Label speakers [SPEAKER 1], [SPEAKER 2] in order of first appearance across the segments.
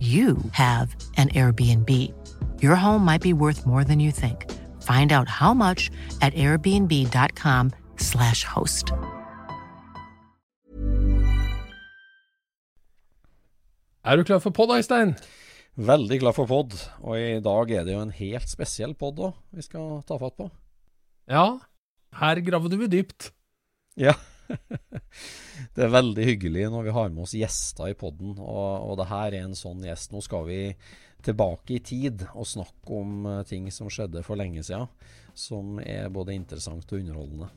[SPEAKER 1] you have an Airbnb. Your home might be worth more than you think. Find out how much at airbnb.com/slash host.
[SPEAKER 2] Er du klar for pod, Øystein?
[SPEAKER 3] Veldig glad for pod, og i dag er det jo en helt spesiell pod òg vi skal ta fatt på.
[SPEAKER 2] Ja, her gravde vi dypt.
[SPEAKER 3] Ja. det er veldig hyggelig når vi har med oss gjester i poden, og, og det her er en sånn gjest. Nå skal vi tilbake i tid og snakke om eh, ting som skjedde for lenge siden, som er både interessant og underholdende.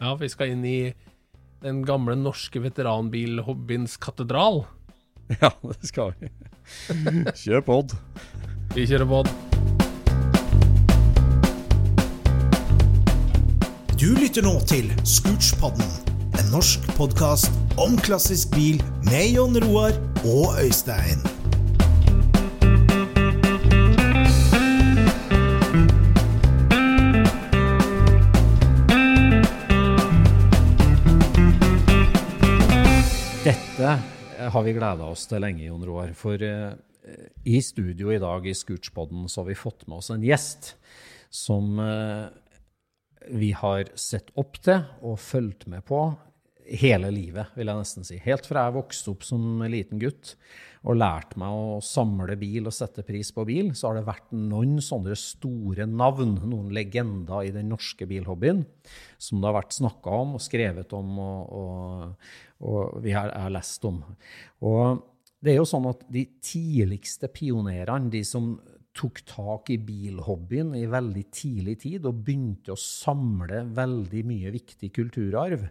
[SPEAKER 2] Ja, vi skal inn i den gamle norske veteranbilhobbyens katedral.
[SPEAKER 3] Ja, det skal vi. Kjør pod.
[SPEAKER 2] Vi kjører pod.
[SPEAKER 4] Du lytter nå til Scootspodden, en norsk podkast om klassisk bil med Jon Roar og Øystein.
[SPEAKER 3] Dette har vi gleda oss til lenge, Jon Roar. For eh, i studio i dag i Scootspodden så har vi fått med oss en gjest som eh, vi har sett opp til og fulgt med på hele livet, vil jeg nesten si. Helt fra jeg vokste opp som liten gutt og lærte meg å samle bil og sette pris på bil, så har det vært noen sånne store navn, noen legender i den norske bilhobbyen, som det har vært snakka om og skrevet om, og, og, og vi har, har lest om. Og det er jo sånn at de tidligste pionerene, de som tok tak i bilhobbyen i veldig tidlig tid og begynte å samle veldig mye viktig kulturarv.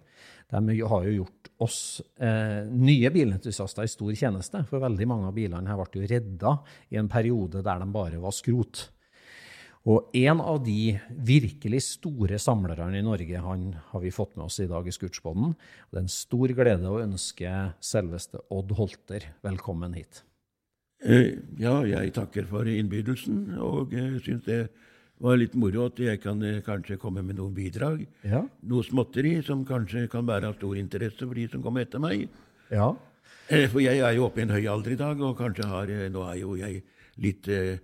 [SPEAKER 3] De har jo gjort oss eh, nye bilentusiaster i stor tjeneste, for veldig mange av bilene her ble jo redda i en periode der de bare var skrot. Og en av de virkelig store samlerne i Norge han har vi fått med oss i dag i Scootspodden. Det er en stor glede å ønske selveste Odd Holter velkommen hit.
[SPEAKER 5] Eh, ja, jeg takker for innbydelsen, og uh, syns det var litt moro at jeg kan eh, kanskje komme med noen bidrag.
[SPEAKER 3] Ja.
[SPEAKER 5] Noe småtteri som kanskje kan være av stor interesse for de som kommer etter meg.
[SPEAKER 3] Ja.
[SPEAKER 5] For jeg er jo oppe i en høy alder i dag, og kanskje har Nå er jo jeg litt eh,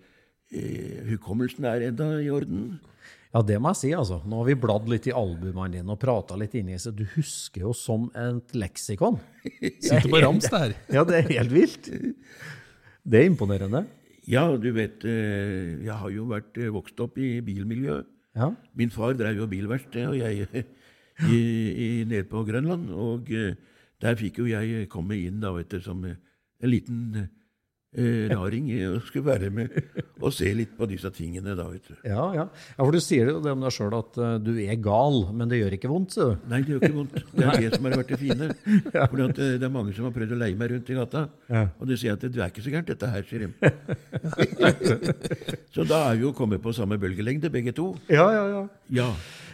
[SPEAKER 5] Hukommelsen er enda i orden.
[SPEAKER 3] Ja, det må jeg si, altså. Nå har vi bladd litt i albumene dine og prata litt inni, seg. du husker jo som et leksikon.
[SPEAKER 2] Sitter på rams der.
[SPEAKER 3] Ja, det er helt vilt. Det er imponerende.
[SPEAKER 5] Ja, du vet, jeg har jo vært vokst opp i bilmiljøet.
[SPEAKER 3] Ja.
[SPEAKER 5] Min far drev jo bilverksted, og jeg i, i, nede på Grønland. Og der fikk jo jeg komme inn da, vet du, som en liten eh, raring å skulle være med og se litt på disse tingene, da, vet du.
[SPEAKER 3] Ja, ja. ja, for du sier det om deg sjøl at uh, du er gal, men det gjør ikke vondt, sier du.
[SPEAKER 5] Nei, det gjør ikke vondt. Det er det som har vært det fine. For det er mange som har prøvd å leie meg rundt i gata, og de sier at du er ikke så gærent, dette her, sier de. så da er vi jo kommet på samme bølgelengde, begge to.
[SPEAKER 3] Ja, ja, ja.
[SPEAKER 5] Ja.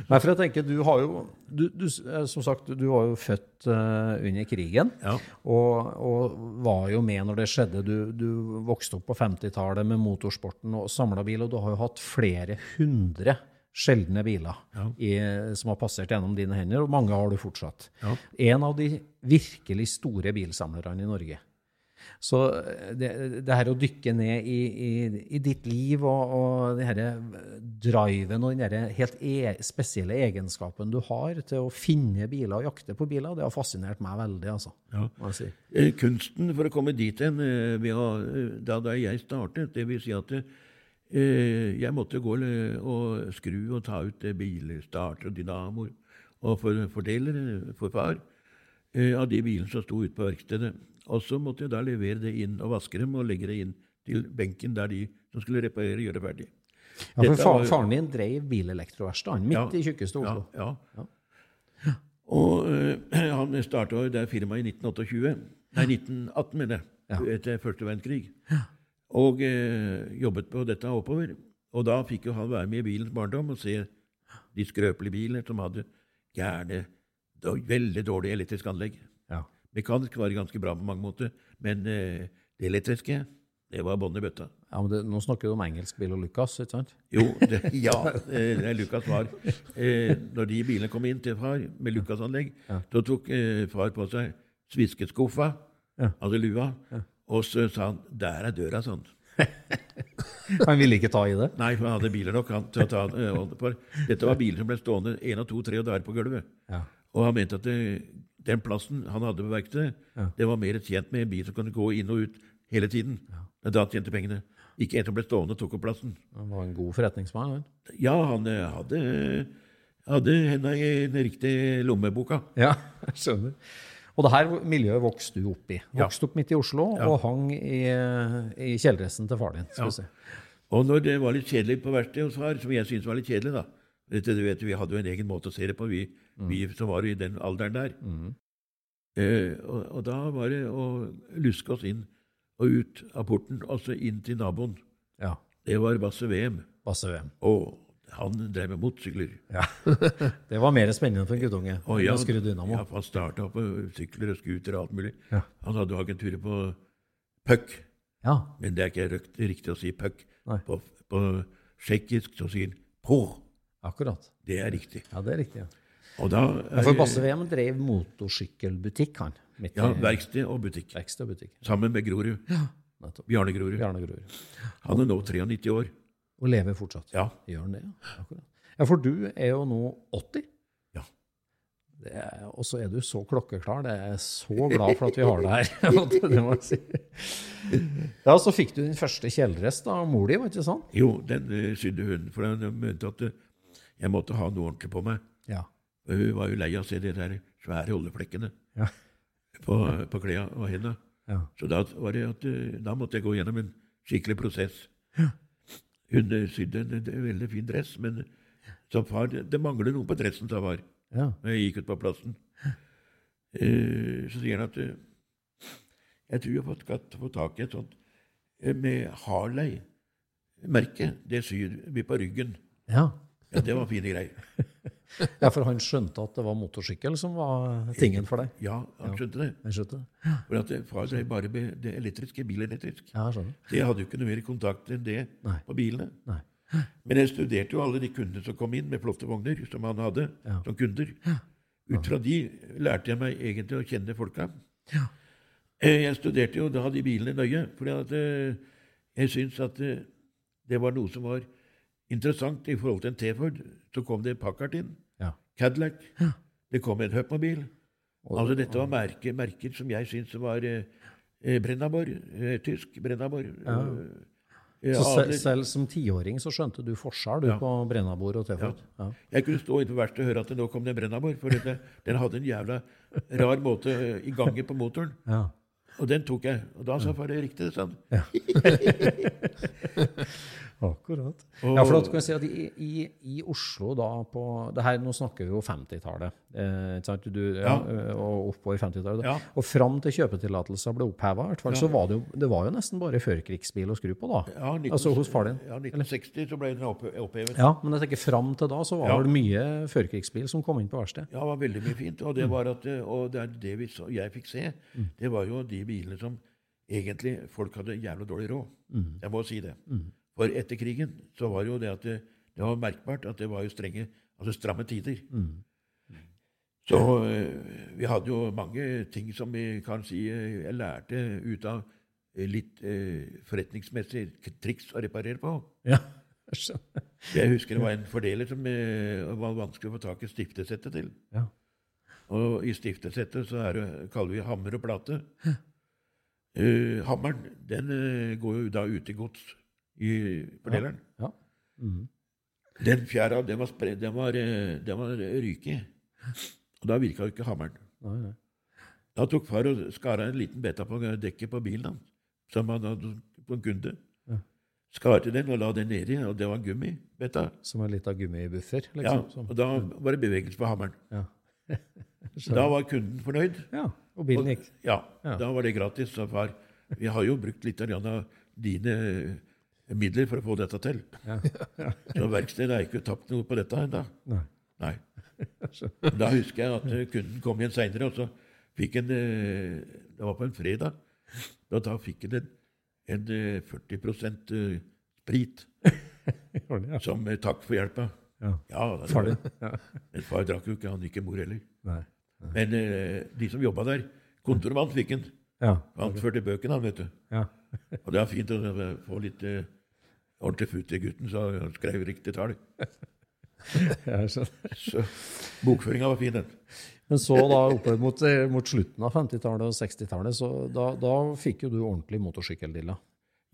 [SPEAKER 3] Nei, for jeg tenker, du har jo du, du, eh, Som sagt, du var jo født uh, under krigen.
[SPEAKER 5] Ja.
[SPEAKER 3] Og, og var jo med når det skjedde. Du, du vokste opp på 50-tallet med motorsporten og samla bil, og du har jo hatt flere hundre sjeldne biler i, som har passert gjennom dine hender, og mange har du fortsatt.
[SPEAKER 5] Ja.
[SPEAKER 3] En av de virkelig store bilsamlerne i Norge. Så det, det her å dykke ned i, i, i ditt liv og, og den herre driven og den helt e spesielle egenskapen du har til å finne biler og jakte på biler, det har fascinert meg veldig, altså.
[SPEAKER 5] Ja.
[SPEAKER 3] si.
[SPEAKER 5] Eh, Kunsten for å komme dit hen, eh, eh, da, da jeg startet, det vil si at eh, jeg måtte gå eh, og skru og ta ut eh, bilstarter og dynamoer og fordeler for far eh, av de bilene som sto ute på verkstedet. Og så måtte jeg da levere det inn og vaske dem og legge det inn til benken der de som skulle reparere, gjøre ferdig.
[SPEAKER 3] Ja, for far, Faren din drev bilelektroverksted, midt
[SPEAKER 5] Ja.
[SPEAKER 3] i tjukkeste Oslo.
[SPEAKER 5] Ja, ja. Og øh, han starta det firmaet i 1928. Nei, 1918, mener jeg.
[SPEAKER 3] Ja.
[SPEAKER 5] Etter første verdenskrig. Og øh, jobbet på dette oppover. Og da fikk jo han være med i bilens barndom og se de skrøpelige bilene som hadde gærne, veldig dårlig elektrisk anlegg.
[SPEAKER 3] Ja.
[SPEAKER 5] Mekanisk var det ganske bra på mange måter, men eh, det elektriske, det var bånn i bøtta.
[SPEAKER 3] Ja, men det, Nå snakker du om engelsk bil og Lucas, ikke sant?
[SPEAKER 5] Jo, det, ja. eh, Lucas var. Eh, når de bilene kom inn til far med Lucas-anlegg, da tok eh, far på seg sviskeskuffa,
[SPEAKER 3] Ja.
[SPEAKER 5] altså lua, og så sa han 'der er døra', sånn.
[SPEAKER 3] Han ville ikke ta i det?
[SPEAKER 5] Nei, for han hadde biler nok han, til å ta for. Dette var biler som ble stående én og to, tre og der på gulvet.
[SPEAKER 3] Ja.
[SPEAKER 5] Og han mente at det, den plassen han hadde på verkstedet, det var mer tjent med en bil som kunne gå inn og ut hele tiden. Ja. da tjente pengene. Ikke en som ble stående og tok opp plassen.
[SPEAKER 3] Han var en god forretningsmann, han.
[SPEAKER 5] Ja, han eh, hadde, hadde henda i den riktige lommeboka.
[SPEAKER 3] Ja, jeg skjønner. Og det her miljøet vokste du opp i.
[SPEAKER 5] Ja.
[SPEAKER 3] Vokste opp midt i Oslo
[SPEAKER 5] Ja.
[SPEAKER 3] og hang i, i kjeledressen til faren din. skal vi si.
[SPEAKER 5] Og når det var litt kjedelig på verkstedet hos far, som jeg syntes var litt kjedelig, da Dette, du vet, Vi hadde jo en egen måte å se det på, vi, vi som var i den alderen der. Eh, og, og da var det å luske oss inn og ut av porten, altså inn til naboen.
[SPEAKER 3] Ja.
[SPEAKER 5] Det var Basse VM.
[SPEAKER 3] Basse VM.
[SPEAKER 5] Og han drev med motorsykler.
[SPEAKER 3] Ja. Det var mer spennende for en guttunge
[SPEAKER 5] Og ja, ja, han starta på sykler og scooter og alt mulig.
[SPEAKER 3] Ja.
[SPEAKER 5] Han hadde jo agenturet på puck.
[SPEAKER 3] Ja.
[SPEAKER 5] Men det er ikke riktig å si puck. På, på tsjekkisk så sier han på.
[SPEAKER 3] Akkurat.
[SPEAKER 5] Det er riktig.
[SPEAKER 3] Ja, det er riktig. Ja.
[SPEAKER 5] Og da
[SPEAKER 3] er, for Basse VM drev motorsykkelbutikk, han.
[SPEAKER 5] Ja, verksted og butikk.
[SPEAKER 3] verksted og butikk.
[SPEAKER 5] Sammen med Grorud.
[SPEAKER 3] Nettopp.
[SPEAKER 5] Bjarne Grorud.
[SPEAKER 3] Bjarne Grorud.
[SPEAKER 5] Han er nå 93 år.
[SPEAKER 3] Og lever fortsatt.
[SPEAKER 5] Ja.
[SPEAKER 3] Gjør han det? Ja, Akkurat. ja, for du er jo nå 80.
[SPEAKER 5] Ja.
[SPEAKER 3] Det er- Og så er du så klokkeklar. Det er jeg så glad for at vi har deg her. si. Ja, Så fikk du din første kjeledress av mor di, var ikke sånn?
[SPEAKER 5] Jo, den uh, sydde hun, for hun mente at eh, jeg måtte ha noe ordentlig på meg.
[SPEAKER 3] Ja.
[SPEAKER 5] Hun var jo lei av å se de der svære holdeflekkene
[SPEAKER 3] Ja.
[SPEAKER 5] på, på klærne og hendene.
[SPEAKER 3] Ja.
[SPEAKER 5] Så da, var det at, eh, da måtte jeg gå gjennom en skikkelig prosess. Hun eh, sydde en, en veldig fin dress, men far, det, mangler noe på dressen sa far.
[SPEAKER 3] ja.
[SPEAKER 5] Når jeg gikk ut på plassen, eh, så sier han at eh, jeg tror jeg har fått, fått tak i et sånt med Harley-merke. Det syr vi på ryggen.
[SPEAKER 3] ja.
[SPEAKER 5] Ja, Det var fine greier.
[SPEAKER 3] Ja, for han skjønte at det var motorsykkel som var tingen for deg?
[SPEAKER 5] Ja, han skjønte det.
[SPEAKER 3] Han skjønte det?
[SPEAKER 5] For at eh, far drev bare med det elektriske, bilelektrisk.
[SPEAKER 3] Ja, jeg.
[SPEAKER 5] Det hadde jo ikke noe mer kontakt enn det
[SPEAKER 3] Nei.
[SPEAKER 5] på bilene.
[SPEAKER 3] Nei.
[SPEAKER 5] Men jeg studerte jo alle de kundene som kom inn med flotte vogner, som han hadde
[SPEAKER 3] Ja.
[SPEAKER 5] som kunder. Ut fra de lærte jeg meg egentlig å kjenne folka. Ja. Jeg studerte jo da de bilene nøye, for jeg syns at eh, det var noe som var interessant i forhold til en T-Ford. Så kom det Packard inn,
[SPEAKER 3] Ja.
[SPEAKER 5] Cadillac, det kom en Hupmobil. Altså dette var merker, merker som jeg syns var eh, eh, Brennabor, eh, tysk Brennabor. eh,
[SPEAKER 3] Så
[SPEAKER 5] Adler.
[SPEAKER 3] selv, selv som tiåring så skjønte du forskjell du,
[SPEAKER 5] Ja.
[SPEAKER 3] på brennabor og T-Ford? Ja.
[SPEAKER 5] Jeg kunne stå innenfor verkstedet og høre at det nå kom det en brennabor, for dette, den hadde en jævla rar måte eh, i gangen på motoren.
[SPEAKER 3] Ja.
[SPEAKER 5] Og den tok jeg. Og da sa far det riktig, sa han.
[SPEAKER 3] Akkurat.
[SPEAKER 5] Og-
[SPEAKER 3] Ja, for at kan kan si at i, i, i Oslo da på det her, Nå snakker vi jo 50-tallet, eh? Ja,
[SPEAKER 5] Ja.
[SPEAKER 3] og oppover 50-tallet.
[SPEAKER 5] Ja.
[SPEAKER 3] Og fram til kjøpetillatelser ble oppheva, så var det jo det var jo nesten bare førkrigsbil å skru på, da.
[SPEAKER 5] Ja, 19,
[SPEAKER 3] altså hos far din.
[SPEAKER 5] Ja, 1960 så ble den opphevet.
[SPEAKER 3] Ja, men jeg tenker fram til da så var
[SPEAKER 5] Ja.
[SPEAKER 3] det mye førkrigsbil som kom inn på verkstedet.
[SPEAKER 5] Ja, det var veldig mye fint. Og det, var at, eh, og det, er det vi så, jeg fikk se, det var jo de bilene som egentlig folk hadde jævlig dårlig råd. Jeg må si det. For etter krigen så var jo det at det, det var merkbart at det var jo strenge, altså stramme tider. Så eh, vi hadde jo mange ting som vi kan si eh, jeg lærte ut av eh, litt eh, forretningsmessige triks å reparere på.
[SPEAKER 3] Ja, jeg.
[SPEAKER 5] Jeg husker det var en fordeler som eh, var vanskelig å få tak i stiftesettet til.
[SPEAKER 3] Ja.
[SPEAKER 5] Og i stiftesettet så er det, kaller vi hammer og plate. Uh, hammeren den uh, går jo da ut i gods i fordeleren.
[SPEAKER 3] Ja. Mhm.
[SPEAKER 5] Den fjæra den var, spred, den var, eh, den var ryke. Og da virka jo ikke hammeren.
[SPEAKER 3] Nei, nei.
[SPEAKER 5] Da tok far og skar av en liten beta på dekket på bilen hans, som han hadde på en kunde.
[SPEAKER 3] Ja.
[SPEAKER 5] Skar til den og la den nedi, og det var gummibeta.
[SPEAKER 3] Som en liten gummibuffer,
[SPEAKER 5] Ja,
[SPEAKER 3] liksom. ja,
[SPEAKER 5] og da var det bevegelse på hammeren.
[SPEAKER 3] Ja.
[SPEAKER 5] Da var kunden fornøyd.
[SPEAKER 3] ja. Og bilen gikk.
[SPEAKER 5] Ja,
[SPEAKER 3] Ja.
[SPEAKER 5] da var det gratis. Så far, vi har jo brukt litt av dine midler for å få dette til. Så verkstedet har ikke tapt noe på dette ennå.
[SPEAKER 3] Nei.
[SPEAKER 5] Nei. Da husker jeg at eh, kunden kom igjen seinere, og så fikk han eh, Det var på en fredag. Og da fikk han en, en eh, 40 eh, sprit
[SPEAKER 3] ja.
[SPEAKER 5] som takk for hjelpa.
[SPEAKER 3] Ja.
[SPEAKER 5] Ja,
[SPEAKER 3] Far. Ja.
[SPEAKER 5] Men far drakk jo ikke, han ikke mor heller.
[SPEAKER 3] Nei.
[SPEAKER 5] Men eh, de som jobba der Kontormann fikk han.
[SPEAKER 3] Ja.
[SPEAKER 5] Han førte bøkene, han, vet du.
[SPEAKER 3] ja.
[SPEAKER 5] Og det er fint å få litt ordentlig futt i gutten, så han skrev riktig tall.
[SPEAKER 3] Jeg skjønner.
[SPEAKER 5] Så bokføringa var fin, den.
[SPEAKER 3] Men så da oppe mot, eh, mot slutten av 50-tallet og 60-tallet, så da, da fikk jo du ordentlig motorsykkeldilla.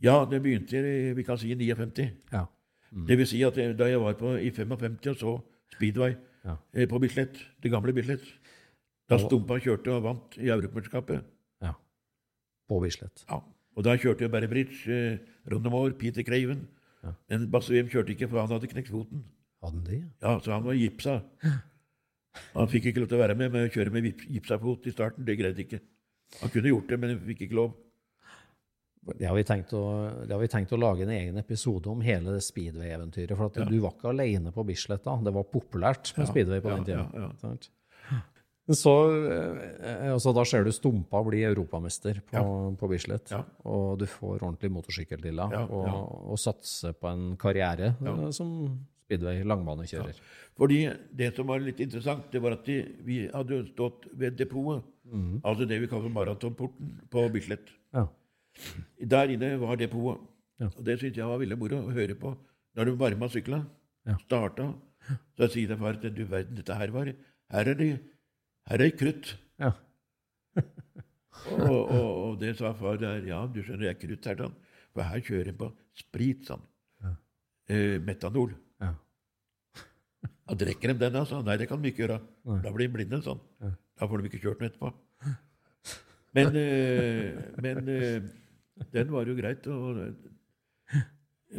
[SPEAKER 5] Ja, det begynte i vi kan si i 59.
[SPEAKER 3] Ja.
[SPEAKER 5] Det vil si at da jeg var på, i 55 og så Speedway
[SPEAKER 3] Ja.
[SPEAKER 5] eh, på Bislett, det gamle Bislett Da Stumpa kjørte og vant i Europamesterskapet.
[SPEAKER 3] ja. På Bislett.
[SPEAKER 5] Ja. Og da kjørte jeg Barry Bridge, eh, Ronny Moore, Peter Craven. Men Basse kjørte ikke, for han hadde knekt foten.
[SPEAKER 3] Hadde han det?
[SPEAKER 5] Ja, så han var gipsa. Han fikk ikke lov til å være med med å kjøre med gip- gipsa fot i starten. Det greide ikke. Han kunne gjort det, men han fikk ikke lov.
[SPEAKER 3] Det har, å, det har vi tenkt å lage en egen episode om hele det speedway-eventyret. For at du var ikke alene på Bislett da. Det var populært med speedway på
[SPEAKER 5] ja,
[SPEAKER 3] den tida.
[SPEAKER 5] ja, ja.
[SPEAKER 3] Så, eh, altså da ser du Stumpa bli europamester på, på Bislett.
[SPEAKER 5] Ja.
[SPEAKER 3] Og du får ordentlig motorsykkeldilla
[SPEAKER 5] Ja,
[SPEAKER 3] og,
[SPEAKER 5] ja.
[SPEAKER 3] og satser på en karriere eh, som speedway langbanekjører.
[SPEAKER 5] Fordi det som var litt interessant, det var at de, vi hadde stått ved depotet.
[SPEAKER 3] mm.
[SPEAKER 5] Altså det vi kaller maratonporten på Bislett.
[SPEAKER 3] Ja.
[SPEAKER 5] Der inne var depotet.
[SPEAKER 3] Ja.
[SPEAKER 5] Og det syntes jeg var veldig moro å høre på. Når du varma sykla,
[SPEAKER 3] Ja.
[SPEAKER 5] starta, så sier jeg far at du verden, dette her var Her er det, her er krutt.
[SPEAKER 3] Ja.
[SPEAKER 5] Og, og, og det sa far der. Ja, du skjønner, det er krutt her, sånn. For her kjører en på sprit, sånn. Eh, metanol.
[SPEAKER 3] Ja.
[SPEAKER 5] Ja, drikker de den, altså? Nei, det kan de ikke gjøre. Da blir de blinde, sånn. Da får de ikke kjørt den etterpå. Men, eh, men eh, den var jo greit. Og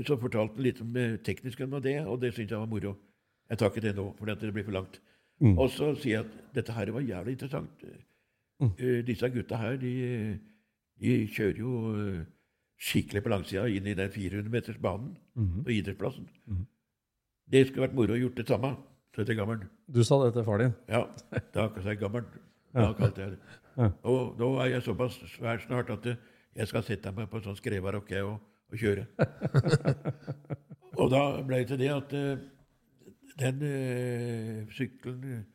[SPEAKER 5] så fortalte han litt om det tekniske med det, og det syntes jeg var moro. Jeg tar ikke det nå, for det blir for langt. Og så sier jeg at dette her var jævlig interessant. Eh, disse gutta her, de, de kjører jo uh, skikkelig på langsida inn i den 400-metersbanen på idrettsplassen. Det skulle vært moro å gjort det samme, sa jeg til.
[SPEAKER 3] Du sa det til far din?
[SPEAKER 5] Ja, da sa jeg gammelen. Da kalte jeg det. Og nå er jeg såpass svær snart at eh, jeg skal sette meg på en sånn skrevarokk og, og kjøre. og da ble det til det at den øh, sykkelen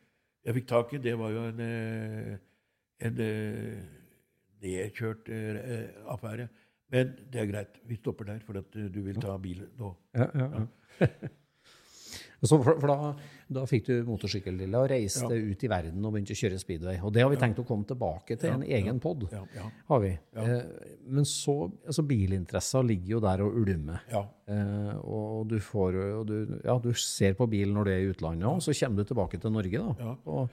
[SPEAKER 5] jeg fikk tak i, det var jo en, eh, en eh, nedkjørt eh, affære. Men det er greit. Vi stopper der, for at eh, du vil ta bilen nå.
[SPEAKER 3] Ja, ja, ja. Så for, for da, da fikk du motorsykkeldilla og reiste ut i verden og begynte å kjøre speedway. Og det har vi tenkt å komme tilbake til en egen pod.
[SPEAKER 5] Ja, ja.
[SPEAKER 3] Har vi. Eh, men så altså Bilinteressa ligger jo der og ulmer.
[SPEAKER 5] Ja.
[SPEAKER 3] Eh, og du, får, og du, ja, du ser på bilen når du er i utlandet, og så kommer du tilbake til Norge. da.
[SPEAKER 5] Ja.
[SPEAKER 3] Og,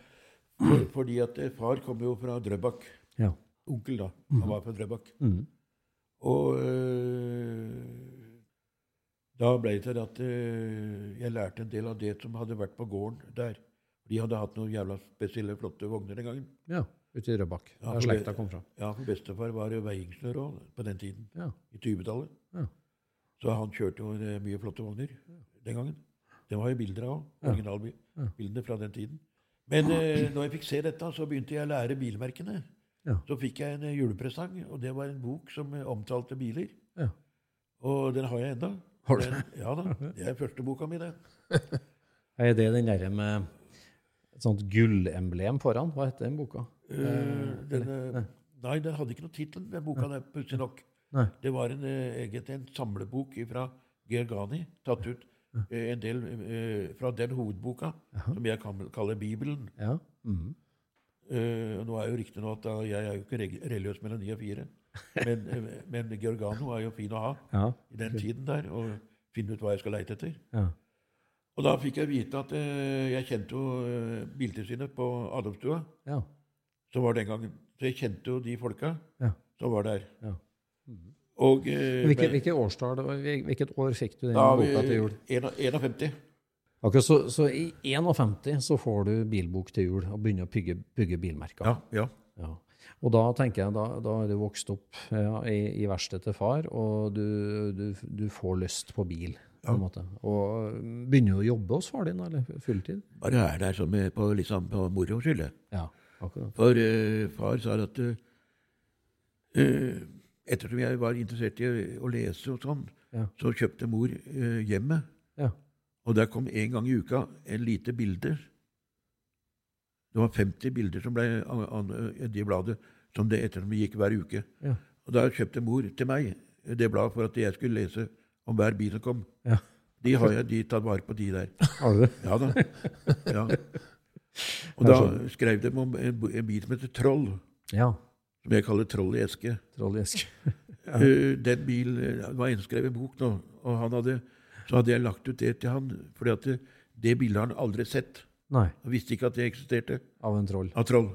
[SPEAKER 5] fordi at eh, far kom jo fra Drøbak.
[SPEAKER 3] ja.
[SPEAKER 5] onkel, da. Han var fra Drøbak.
[SPEAKER 3] Mhm.
[SPEAKER 5] Og øh, da ble det til at øh, jeg lærte en del av det som hadde vært på gården der. De hadde hatt noen jævla spesielle, flotte vogner den gangen.
[SPEAKER 3] Ja, ute i Drøbak,
[SPEAKER 5] Ja,
[SPEAKER 3] Der slekta kom fra.
[SPEAKER 5] Ja, for bestefar var veiingeniør òg på den tiden.
[SPEAKER 3] Ja.
[SPEAKER 5] I 20-tallet.
[SPEAKER 3] Ja.
[SPEAKER 5] Så han kjørte jo eh, mye flotte vogner den gangen. Det var jo bilder av originalbildene fra den tiden. Men eh, når jeg fikk se dette, så begynte jeg å lære bilmerkene.
[SPEAKER 3] Ja.
[SPEAKER 5] Så fikk jeg en eh, julepresang, og det var en bok som eh, omtalte biler.
[SPEAKER 3] Ja.
[SPEAKER 5] Og den har jeg ennå.
[SPEAKER 3] Har du?
[SPEAKER 5] Den- Ja da. Det er første boka mi, det.
[SPEAKER 3] Er det den derre med et sånt gullemblem foran? Hva heter den boka?
[SPEAKER 5] Uh, den,
[SPEAKER 3] nei.
[SPEAKER 5] nei, den hadde ikke noe tittel, den boka der, pussig nok.
[SPEAKER 3] Nei.
[SPEAKER 5] Det var en, eh, egentlig en samlebok fra Gergani, tatt ut eh, en del eh, fra den hovedboka, som jeg kaller Bibelen.
[SPEAKER 3] Ja. Mm
[SPEAKER 5] Eh, og nå er jo riktig nå at da, jeg er jo ikke religiøs mellom ni og fire, men, men Georgano er jo fin å ha
[SPEAKER 3] Ja.
[SPEAKER 5] i den tiden der, og finne ut hva jeg skal leite etter.
[SPEAKER 3] Ja.
[SPEAKER 5] Og da fikk jeg vite at uh, jeg kjente jo Biltilsynet på Adamstua,
[SPEAKER 3] Ja.
[SPEAKER 5] Så var den gangen. Så jeg kjente jo de folka
[SPEAKER 3] Ja.
[SPEAKER 5] som var der.
[SPEAKER 3] Ja.
[SPEAKER 5] Og eh,
[SPEAKER 3] Hvilket,
[SPEAKER 5] ble-
[SPEAKER 3] hvilket årstall, hvilket år fikk du den
[SPEAKER 5] da,
[SPEAKER 3] boka til jul?
[SPEAKER 5] en- 51.
[SPEAKER 3] Akkurat så, så i 51 så får du bilbok til jul og begynner å bygge, bygge bilmerker.
[SPEAKER 5] Ja, ja.
[SPEAKER 3] Ja. Og da tenker jeg, da, da er du vokst opp ja, i, i verkstedet til far, og du, du, du får lyst på bil. på en måte. Og begynner du å jobbe hos far din, eller fulltid?
[SPEAKER 5] Bare er der med, på, liksom, på moro skyld.
[SPEAKER 3] Ja, akkurat.
[SPEAKER 5] For uh, far sa at uh, eh, ettersom jeg var interessert i å lese og sånn,
[SPEAKER 3] Ja.
[SPEAKER 5] så kjøpte mor eh, hjemmet.
[SPEAKER 3] Ja.
[SPEAKER 5] Og der kom en gang i uka en lite bilde. Det var 50 bilder som ble i det bladet, som det ettersom gikk hver uke.
[SPEAKER 3] Ja.
[SPEAKER 5] Og da kjøpte mor til meg det bladet for at jeg skulle lese om hver bil som kom.
[SPEAKER 3] Ja.
[SPEAKER 5] De har jeg de tatt vare på, de der.
[SPEAKER 3] Har du det?
[SPEAKER 5] Ja da. Ja. Og da skrev de om en, en bil som heter Troll,
[SPEAKER 3] Ja.
[SPEAKER 5] Som jeg kaller Troll i eske.
[SPEAKER 3] Troll i eske.
[SPEAKER 5] Eh, Den bil eh, var innskrevet bok nå, og han hadde, så hadde jeg lagt ut det til han, fordi at det, det bildet har han aldri sett.
[SPEAKER 3] Nei,
[SPEAKER 5] Han visste ikke at det eksisterte.
[SPEAKER 3] av en troll.
[SPEAKER 5] Av Troll.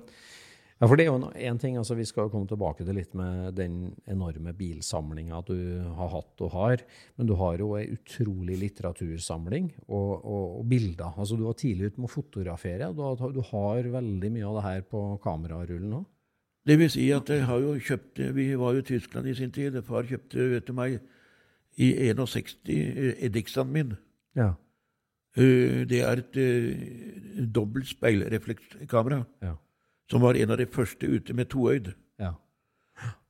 [SPEAKER 3] Ja, for det er jo en ting, altså Vi skal jo komme tilbake til litt med den enorme bilsamlinga du har hatt og har. Men du har jo ei utrolig litteratursamling og, og, og bilder. Altså Du var tidlig ute med å fotografere. Du har, du har veldig mye av det her på kamerarullen òg.
[SPEAKER 5] Det vil si at jeg har jo kjøpt Vi var jo i Tyskland i sin tid. Far kjøpte vet du meg, i 61 eh, Edixaen min.
[SPEAKER 3] Ja.
[SPEAKER 5] Eh, Det er et uh, dobbelt speilreflekskamera,
[SPEAKER 3] Ja.
[SPEAKER 5] som var en av de første ute med toøyd.
[SPEAKER 3] ja.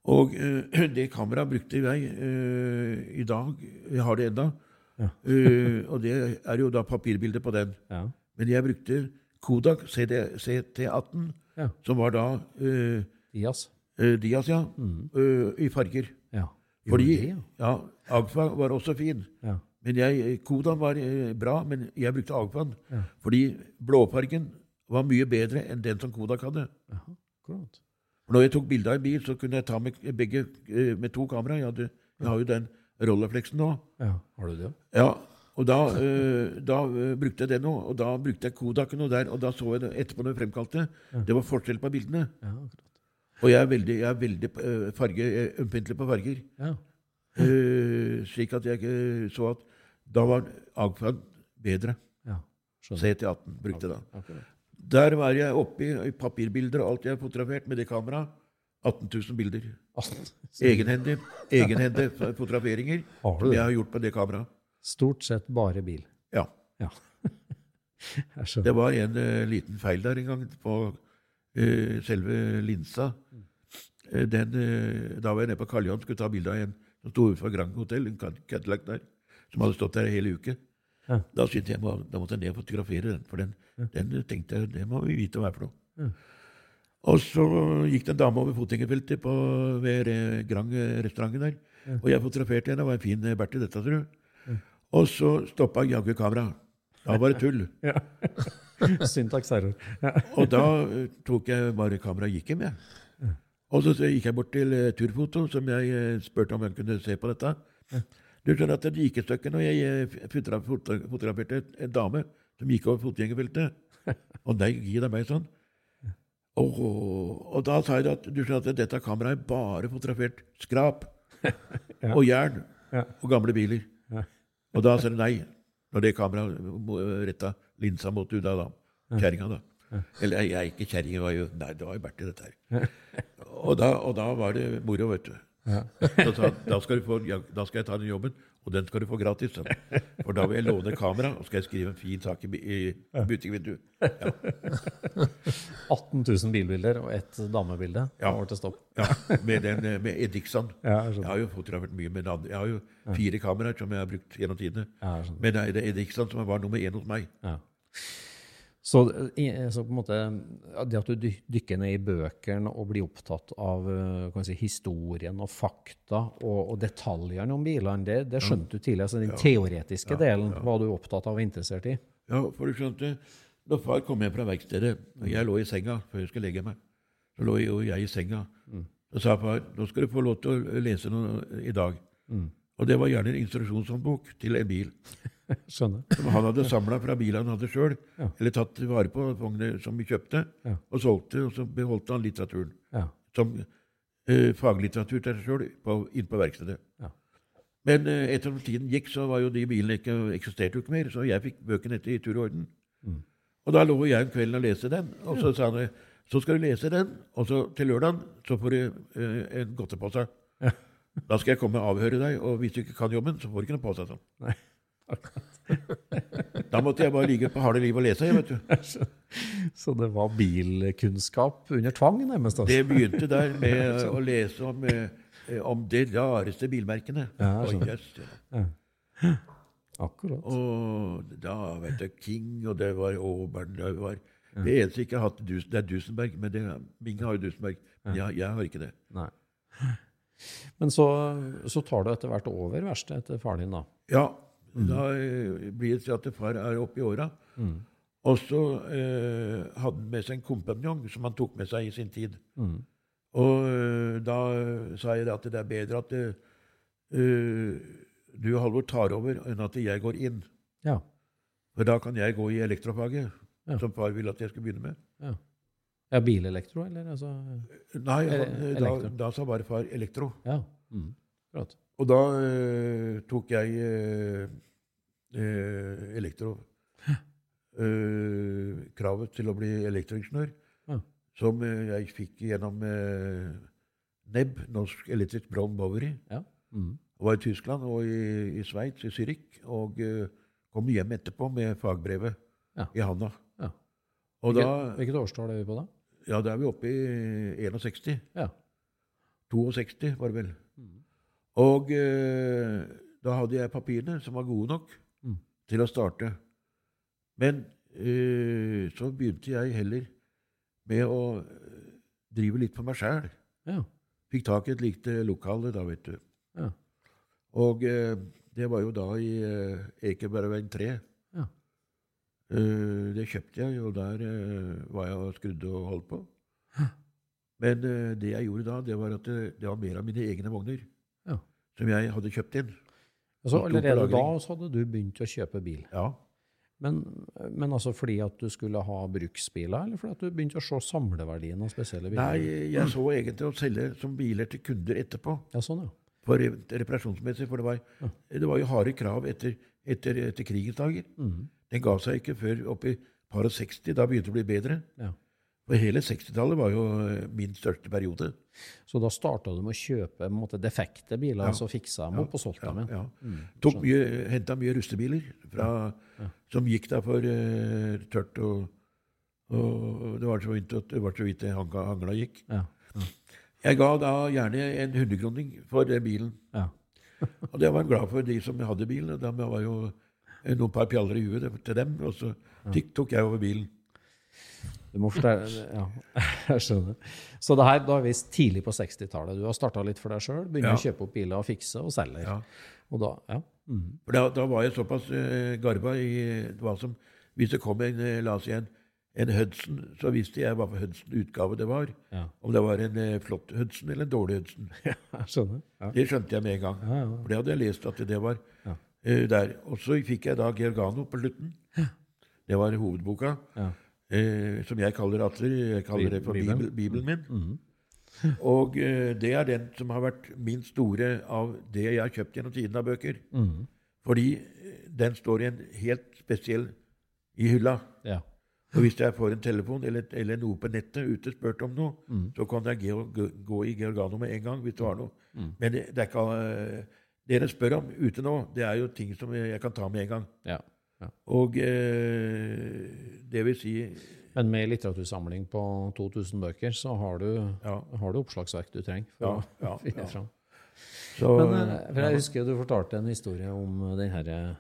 [SPEAKER 5] Og eh, det kameraet brukte jeg eh, i dag. Jeg har det ennå.
[SPEAKER 3] Ja.
[SPEAKER 5] Eh, og det er jo da papirbilde på den.
[SPEAKER 3] ja.
[SPEAKER 5] Men jeg brukte Kodak CD, CT18,
[SPEAKER 3] Ja.
[SPEAKER 5] som var da eh,
[SPEAKER 3] Dias.
[SPEAKER 5] Uh, Dias, ja, eh, i farger.
[SPEAKER 3] Ja.
[SPEAKER 5] Fordi
[SPEAKER 3] det,
[SPEAKER 5] ja, Agfa var også fin.
[SPEAKER 3] ja.
[SPEAKER 5] Men jeg, Kodan var eh, bra, men jeg brukte Agfaen.
[SPEAKER 3] Ja.
[SPEAKER 5] Fordi blåfargen var mye bedre enn den som Kodak hadde. Aha. Når jeg tok bilde av en bil, så kunne jeg ta med begge eh, med to kamera. Jeg, hadde, jeg har jo den Rollerflexen nå.
[SPEAKER 3] Ja. Har du det?
[SPEAKER 5] Ja, og da, eh, da eh, brukte jeg den nå, og da brukte jeg Kodaken og der, og da så jeg det etterpå når jeg fremkalte. Det var forskjell på bildene.
[SPEAKER 3] Ja, akkurat.
[SPEAKER 5] Og jeg er veldig, jeg er veldig eh, farge, er ømfintlig på farger.
[SPEAKER 3] Ja.
[SPEAKER 5] Uh, slik at jeg ikke så at da var Agfad bedre.
[SPEAKER 3] ja. Skjønner.
[SPEAKER 5] CT18 brukte da.
[SPEAKER 3] Akkurat.
[SPEAKER 5] Der var jeg oppe i, papirbilder og alt jeg fotografert med det kameraet. 18 000 bilder. Egenhendig, egenhendig fotograferinger
[SPEAKER 3] Har
[SPEAKER 5] som
[SPEAKER 3] det?
[SPEAKER 5] jeg har gjort på det kameraet.
[SPEAKER 3] Stort sett bare bil.
[SPEAKER 5] Ja.
[SPEAKER 3] Ja.
[SPEAKER 5] Det var en uh, liten feil der en gang på eh, selve linsa. Eh, den, eh, da var jeg nede på Karl Johan skulle ta bilde av en som sto utenfor Grand Hotel, en Cadillac der, som hadde stått der hele uke.
[SPEAKER 3] Ja.
[SPEAKER 5] Da syntes jeg må, da måtte jeg ned og fotografere den, for den, den eh, tenkte jeg, det må vi vite hva er for noe.
[SPEAKER 3] Ja.
[SPEAKER 5] Og så gikk det en dame over fotgjengerfeltet ved eh, Grand-restauranten der, og jeg fotograferte henne. Det var en fin eh, Bertil, dette, tror du. Og så stoppa jaggu kameraet. Da var det tull.
[SPEAKER 3] Syntaks error.
[SPEAKER 5] Og da eh, tok jeg bare kameraet og gikk hjem, jeg. Og så gikk jeg bort til eh, Turfoto, som jeg eh, spurte om hvem kunne se på dette. Du skjønner at det gikk et stykke når jeg fotogra- foto- fotograferte en dame som gikk over fotgjengerfeltet. Og nei, gi deg meg sånn. Og, og da sa jeg at du skjønner at dette kameraet er bare fotografert skrap og jern og gamle biler. Og da sa de nei, når det kameraet retta linsa måtte da, da. Kjerringa, da. Eller jeg er ikke kjerring, det var jo Nei, det var jo Bertil, dette her. Og da, og da var det moro, vet du. Da, sa, da, skal du få, ja, da skal jeg ta den jobben, og den skal du få gratis. For da vil jeg låne kamera, og skal jeg skrive en fin sak i, i butikkvinduet. Ja.
[SPEAKER 3] 18 000 bilbilder og ett damebilde
[SPEAKER 5] Ja.
[SPEAKER 3] over til stopp.
[SPEAKER 5] Ja, med, den, eh, med Edixon.
[SPEAKER 3] Ja, jeg
[SPEAKER 5] jeg har jo fotografert mye med andre. Jeg har jo fire kameraer som jeg har brukt gjennom tidene.
[SPEAKER 3] Ja.
[SPEAKER 5] Men det er Edixon som var nummer én hos meg.
[SPEAKER 3] Ja. Så, så på en måte, det at du dykker ned i bøkene og blir opptatt av eh, si, historien og fakta og, og detaljene om bilene, det, det skjønte du tidligere. Så den teoretiske delen var du opptatt av og interessert i.
[SPEAKER 5] Ja, for du skjønte, da far kom hjem fra verkstedet, og jeg lå i senga før jeg skulle legge meg, så lå jo jeg i senga. Så sa far nå skal du få lov til å lese noe i dag. Og det var gjerne en instruksjonshåndbok til en bil.
[SPEAKER 3] Skjønner.
[SPEAKER 5] Som han hadde samla fra bilen han hadde sjøl, eller tatt vare på vogner som vi kjøpte, og solgte, og så beholdt han litteraturen
[SPEAKER 3] Ja.
[SPEAKER 5] som eh, faglitteratur til seg sjøl inne på verkstedet.
[SPEAKER 3] Ja.
[SPEAKER 5] Men eh, at tiden gikk, så var jo de bilene ikke eksisterte jo ikke mer, så jeg fikk bøkene etter i tur og orden.
[SPEAKER 3] Mm.
[SPEAKER 5] Og da lå jeg om kvelden og leste den, og så sa han så skal du lese den, og så til lørdagen så får du eh, en godtepose. Da skal jeg komme og avhøre deg, og hvis du ikke kan jobben, så får du ikke noe pose. Sånn. Da måtte jeg bare ligge på harde liv og lese, jeg, vet du.
[SPEAKER 3] Så det var bilkunnskap under tvang, nærmest? altså.
[SPEAKER 5] Det begynte der med å lese om, eh, om de rareste bilmerkene.
[SPEAKER 3] Ja,
[SPEAKER 5] og
[SPEAKER 3] skjønner.
[SPEAKER 5] ja.
[SPEAKER 3] Akkurat.
[SPEAKER 5] Og da vet du King, og det var Aubern det var Det eneste jeg ikke har hatt, det er Dusenberg. Men det, Minge har jo Dusenberg. Men jeg, jeg har ikke det.
[SPEAKER 3] Nei. Men så, så tar du etter hvert over verkstedet etter faren din, da.
[SPEAKER 5] Ja, da eh, blir det til at far er oppe i åra. Og så eh, hadde han med seg en kompanjong som han tok med seg i sin tid. Og eh, da sa jeg at det er bedre at eh, eh, du, Halvor, tar over enn at jeg går inn.
[SPEAKER 3] Ja.
[SPEAKER 5] For da kan jeg gå i elektrofaget,
[SPEAKER 3] Ja.
[SPEAKER 5] som far ville at jeg skulle begynne med.
[SPEAKER 3] ja. ja bilelektro, eller? Altså,
[SPEAKER 5] Nei, han,
[SPEAKER 3] Eh,
[SPEAKER 5] da, da sa bare far elektro.
[SPEAKER 3] ja. Mm.
[SPEAKER 5] Og da uh, tok jeg uh, uh, elektro. Kravet til å bli elektroingeniør,
[SPEAKER 3] Ja.
[SPEAKER 5] som jeg fikk gjennom NEB, Norsk Elektrisk Brown Bowery.
[SPEAKER 3] Ja. Mm.
[SPEAKER 5] Og var i Tyskland og i, i Sveits, i Zürich, og kom hjem etterpå med fagbrevet
[SPEAKER 3] Ja.
[SPEAKER 5] i handa.
[SPEAKER 3] Ja.
[SPEAKER 5] Og da,
[SPEAKER 3] Hvilket, hvilket årstall er vi på da?
[SPEAKER 5] ja, da er vi oppe i 61.
[SPEAKER 3] Ja.
[SPEAKER 5] 62, var det vel. Og eh, da hadde jeg papirene som var gode nok
[SPEAKER 3] Mm.
[SPEAKER 5] til å starte. Men eh, så begynte jeg heller med å eh, drive litt for meg sjæl.
[SPEAKER 3] Ja.
[SPEAKER 5] Fikk tak i et likt lokale da, vet du.
[SPEAKER 3] Ja.
[SPEAKER 5] Og eh, det var jo da i eh, Ekebergveien 3.
[SPEAKER 3] Ja.
[SPEAKER 5] Eh, det kjøpte jeg, og der eh, var jeg og skrudde og holdt på. Men eh, det jeg gjorde da, det var at det, det var mer av mine egne vogner. Som jeg hadde kjøpt inn.
[SPEAKER 3] Altså, allerede da så hadde du begynt å kjøpe bil.
[SPEAKER 5] Ja.
[SPEAKER 3] Men, men altså fordi at du skulle ha bruksbiler, eller fordi at du begynte å se samleverdien av spesielle biler?
[SPEAKER 5] Nei, jeg så egentlig å selge som biler til kunder etterpå.
[SPEAKER 3] Ja, sånn, ja.
[SPEAKER 5] For reparasjonsmessig, for det var, det var jo harde krav etter, etter, etter krigens dager.
[SPEAKER 3] Mm.
[SPEAKER 5] Den ga seg ikke før oppi par og 60. Da begynte det å bli bedre.
[SPEAKER 3] ja.
[SPEAKER 5] For hele 60-tallet var jo eh, min største periode.
[SPEAKER 3] Så da starta du med å kjøpe måte, defekte biler, og så fiksa dem opp og solgte dem igjen?
[SPEAKER 5] Ja. Tok mye, Henta mye rustebiler fra, som gikk da for uh, tørt og, og Det var så vidt det var så vidt det hangla, hangla gikk.
[SPEAKER 3] Ja.
[SPEAKER 5] Jeg ga da gjerne en hundrekroning for den bilen.
[SPEAKER 3] Ja.
[SPEAKER 5] Og det var jeg glad for, de som hadde bilen. og De var jo noen par pjaller i huet til dem, og så tok jeg over bilen.
[SPEAKER 3] Du må fortelle, ja, jeg skjønner. Så det her da er visst tidlig på 60-tallet. Du har starta litt for deg sjøl, begynner
[SPEAKER 5] Ja.
[SPEAKER 3] å kjøpe opp biler og fikse og selger.
[SPEAKER 5] Ja.
[SPEAKER 3] Og da, ja.
[SPEAKER 5] Mm. Da, da var jeg såpass uh, garba i hva som Hvis det kom en, eh, la oss si en, en Hudson, så visste jeg hva for Hudson-utgave det var.
[SPEAKER 3] Ja.
[SPEAKER 5] Om det var en uh, flott Hudson eller en dårlig Hudson.
[SPEAKER 3] Ja.
[SPEAKER 5] Det skjønte jeg med en gang.
[SPEAKER 3] Ja, ja.
[SPEAKER 5] For det hadde jeg lest at det var
[SPEAKER 3] Ja.
[SPEAKER 5] eh, der. Og så fikk jeg da Georgano på slutten. Det var hovedboka. Eh, som jeg kaller atler. Jeg kaller det for
[SPEAKER 3] Bibelen.
[SPEAKER 5] Bibel, Bibelen min. Og eh, det er den som har vært min store av det jeg har kjøpt gjennom tiden av bøker. Fordi eh, den står i en helt spesiell i hylla.
[SPEAKER 3] Ja.
[SPEAKER 5] Og hvis jeg får en telefon eller, eller noe på nettet ute spurt om noe, så kan jeg gå, gå, i Georgano med en gang hvis du har noe. Men det, det er ikke eh, dere spør om ute nå, det er jo ting som jeg kan ta med en gang.
[SPEAKER 3] ja. Ja.
[SPEAKER 5] Og eh, det vil si
[SPEAKER 3] Men med litteratursamling på 2000 bøker, så har du,
[SPEAKER 5] Ja.
[SPEAKER 3] har du oppslagsverk du trenger for
[SPEAKER 5] Ja,
[SPEAKER 3] å finne
[SPEAKER 5] ja.
[SPEAKER 3] fram.
[SPEAKER 5] så,
[SPEAKER 3] Men eh, for jeg husker du fortalte en historie om den her, eh,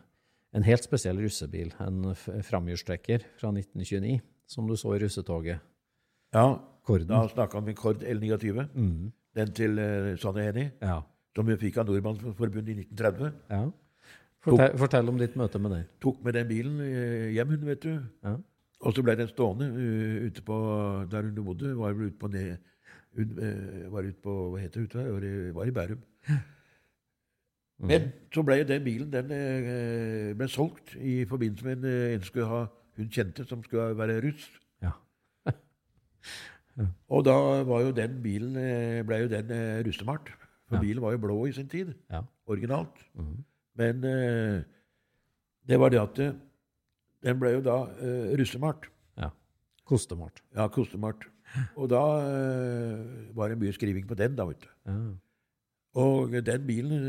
[SPEAKER 3] en helt spesiell russebil, en framhjulstrekker fra 1929, som du så i russetoget.
[SPEAKER 5] Ja,
[SPEAKER 3] Korden.
[SPEAKER 5] da snakka vi om Kord L29.
[SPEAKER 3] Mm.
[SPEAKER 5] Den til uh, Sanne Hennie,
[SPEAKER 3] Ja.
[SPEAKER 5] som vi fikk av Nordmannsforbundet i 1930.
[SPEAKER 3] ja. Fortell, fortell om ditt møte med den.
[SPEAKER 5] Tok med den bilen eh, hjem, hun, vet du.
[SPEAKER 3] Ja.
[SPEAKER 5] Og så ble den stående eh, ute på der hun bodde. Var ute på ned, eh, var ute på Hva heter det ute der? Var i, var i Bærum. Men så ble den bilen den ble solgt i forbindelse med en, en skulle ha, hun kjente som skulle være russ.
[SPEAKER 3] Ja.
[SPEAKER 5] Og da var jo den bilen ble jo den russemalt. For
[SPEAKER 3] Ja.
[SPEAKER 5] bilen var jo blå i sin tid.
[SPEAKER 3] Ja.
[SPEAKER 5] Originalt.
[SPEAKER 3] Mhm.
[SPEAKER 5] Men eh, det var det at eh, den ble jo da eh, russemalt.
[SPEAKER 3] ja. Kostemart.
[SPEAKER 5] Ja, kostemalt. Og da var det mye skriving på den, da, vet du.
[SPEAKER 3] Ja.
[SPEAKER 5] Og den bilen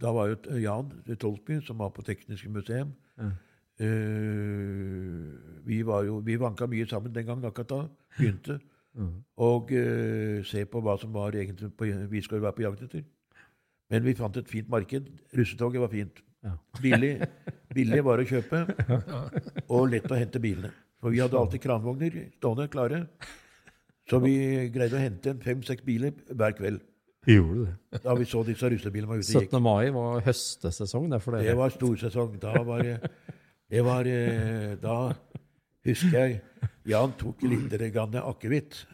[SPEAKER 5] Da var jo Jan Tolsby, som var på Tekniske museum
[SPEAKER 3] Ja.
[SPEAKER 5] Vi var jo, vi vanka mye sammen den gangen, akkurat da. Begynte.
[SPEAKER 3] Mm.
[SPEAKER 5] Og se på hva som var egentlig på, vi skulle være på jakt etter. Men vi fant et fint marked. Russetoget var fint.
[SPEAKER 3] Ja.
[SPEAKER 5] Billig, billig var å kjøpe, og lett å hente bilene. For vi hadde alltid kranvogner stående klare. Så vi greide å hente fem-seks biler hver kveld.
[SPEAKER 3] Gjorde det?
[SPEAKER 5] Da vi så disse russebilene var ute og gikk.
[SPEAKER 3] 17. mai var høstesesong, det for dere.
[SPEAKER 5] Det var storsesong. Da var det, det var, eh, Da husker jeg Jan tok litt akevitt.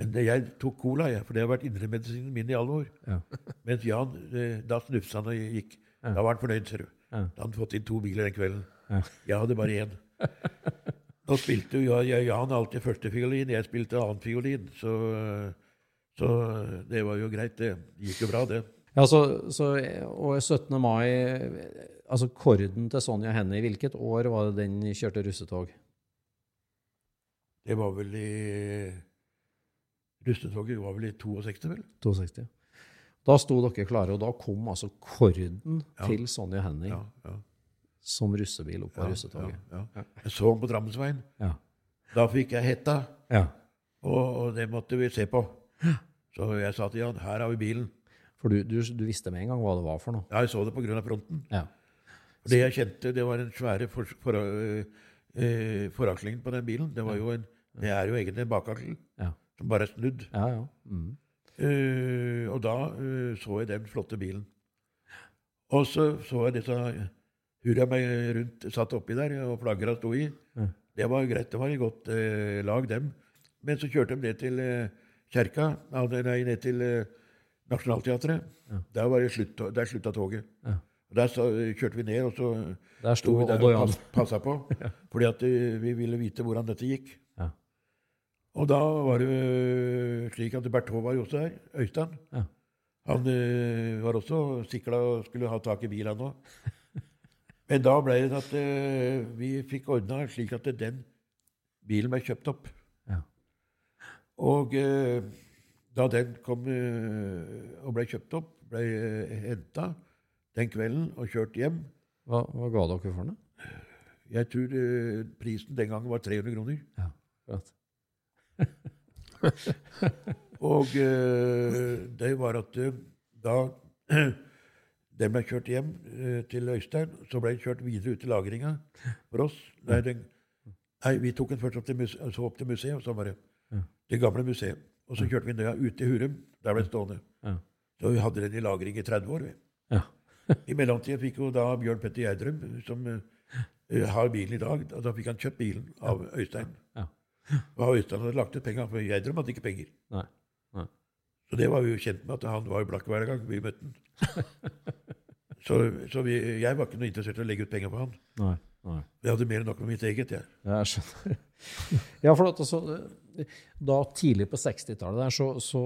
[SPEAKER 5] Men jeg tok cola, jeg, for det har vært indremedisinen min i alle år.
[SPEAKER 3] Ja.
[SPEAKER 5] Mens Jan, eh, da snufsa han og gikk. Da var han fornøyd, ser du.
[SPEAKER 3] Ja.
[SPEAKER 5] Da hadde han fått inn to biler den kvelden.
[SPEAKER 3] Ja.
[SPEAKER 5] Jeg hadde bare én. Nå spilte jo Jan alltid førstefiolin, jeg spilte annenfiolin. Så, så det var jo greit, det. Det gikk jo bra, det.
[SPEAKER 3] Ja, så, så, og 17. mai Altså korden til Sonja Hennie, hvilket år var det den kjørte russetog?
[SPEAKER 5] Det var vel i Rustetoget var vel i 62, vel?
[SPEAKER 3] 62. Da sto dere klare, og da kom altså korden
[SPEAKER 5] Ja.
[SPEAKER 3] til Sonja Henning
[SPEAKER 5] Ja, ja,
[SPEAKER 3] som russebil opp
[SPEAKER 5] ja,
[SPEAKER 3] russetoget.
[SPEAKER 5] ja. Jeg så den på Drammensveien.
[SPEAKER 3] Ja.
[SPEAKER 5] Da fikk jeg hetta,
[SPEAKER 3] ja.
[SPEAKER 5] og, og det måtte vi se på. Så jeg sa til Jan her har vi bilen.
[SPEAKER 3] For du, du, du visste med en gang hva det var for noe?
[SPEAKER 5] Ja, jeg så det av fronten.
[SPEAKER 3] Ja.
[SPEAKER 5] Og det jeg kjente, det var den svære for, for, eh, forakslingen på den bilen. Det var jo en, det er jo egentlig en bakakkel.
[SPEAKER 3] Ja.
[SPEAKER 5] Som bare er snudd.
[SPEAKER 3] Ja, ja. Mm.
[SPEAKER 5] Uh, og da uh, så jeg den flotte bilen. Og så så jeg disse hurra meg rundt, satt oppi der, og flaggera sto i.
[SPEAKER 3] Ja.
[SPEAKER 5] Det var greit, det var i godt uh, lag, dem. Men så kjørte de ned til kjerka, nei, ned til Nationaltheatret. Der, var det slutt, der slutta toget.
[SPEAKER 3] Ja.
[SPEAKER 5] Der så, kjørte vi ned, og så
[SPEAKER 3] Der sto
[SPEAKER 5] vi der
[SPEAKER 3] og
[SPEAKER 5] pass, passa på. Fordi at vi ville vite hvordan dette gikk. Og da var det eh, slik at Bert Håvard også her. Øystein.
[SPEAKER 3] Ja.
[SPEAKER 5] Han uh, var også sikla og skulle ha tak i bilen òg. Men da ble det at uh, vi fikk ordna slik at den bilen ble kjøpt opp.
[SPEAKER 3] Ja.
[SPEAKER 5] Og uh, da den kom og ble kjøpt opp, ble uh, henta den kvelden og kjørt hjem
[SPEAKER 3] Hva, hva ga dere for den?
[SPEAKER 5] Jeg tror prisen den gangen var 300 kroner.
[SPEAKER 3] Ja, akkurat.
[SPEAKER 5] Og eh, det var at eh, da den ble kjørt hjem eh, til Øystein, så ble den kjørt videre ut til lagringa for oss. Nei, den, nei, vi tok den først opp til, muse, så opp til museet, og så bare det det gamle museet. Og så kjørte vi den ut til Hurum. Der ble den stående. Så vi hadde den i lagring i 30 år. vi. I mellomtida fikk jo da Bjørn Petter Gjerdrum, som har bilen i dag, da fikk han kjøpt bilen av Øystein.
[SPEAKER 3] Ja.
[SPEAKER 5] at han hadde lagt ut penger, for Gjerdrum hadde ikke penger.
[SPEAKER 3] Nei. Nei.
[SPEAKER 5] Så det var vi jo kjent med, at han var jo blakk hver gang vi møtte han. Så, så vi, jeg var ikke noe interessert i å legge ut penger på han.
[SPEAKER 3] Nei. Nei.
[SPEAKER 5] Jeg hadde mer enn nok med mitt eget. jeg.
[SPEAKER 3] Ja, Jeg skjønner. Ja, for at altså, da tidlig på 60-tallet så, så,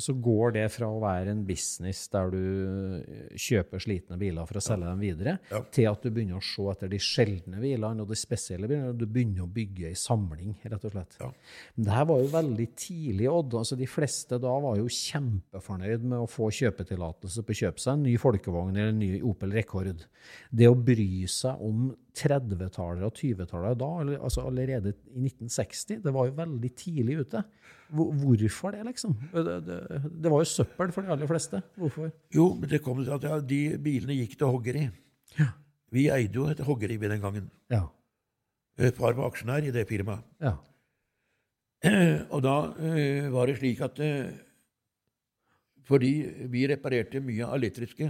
[SPEAKER 3] så går det fra å være en business der du kjøper slitne biler for å selge dem videre,
[SPEAKER 5] Ja.
[SPEAKER 3] til at du begynner å se etter de sjeldne bilene og de spesielle bilene, og du begynner å bygge ei samling, rett og slett.
[SPEAKER 5] Ja.
[SPEAKER 3] Men det her var jo veldig tidlig, Odd. Altså, de fleste da var jo kjempefornøyd med å få kjøpetillatelse på å kjøpe seg en ny folkevogn eller en ny Opel Rekord. Det å bry seg om 30-tallet og 20-tallet da, eller, altså allerede i 1960, det var jo veldig tidlig ute. Hvorfor det, liksom? Det, det, det var jo søppel for de aller fleste. Hvorfor?
[SPEAKER 5] Jo, men det kom til at ja, de bilene gikk til hoggeri. Vi eide jo et hoggeri ved den gangen.
[SPEAKER 3] Ja.
[SPEAKER 5] Far var aksjonær i det firmaet.
[SPEAKER 3] Ja.
[SPEAKER 5] Og da uh, var det slik at uh, fordi vi reparerte mye av elektriske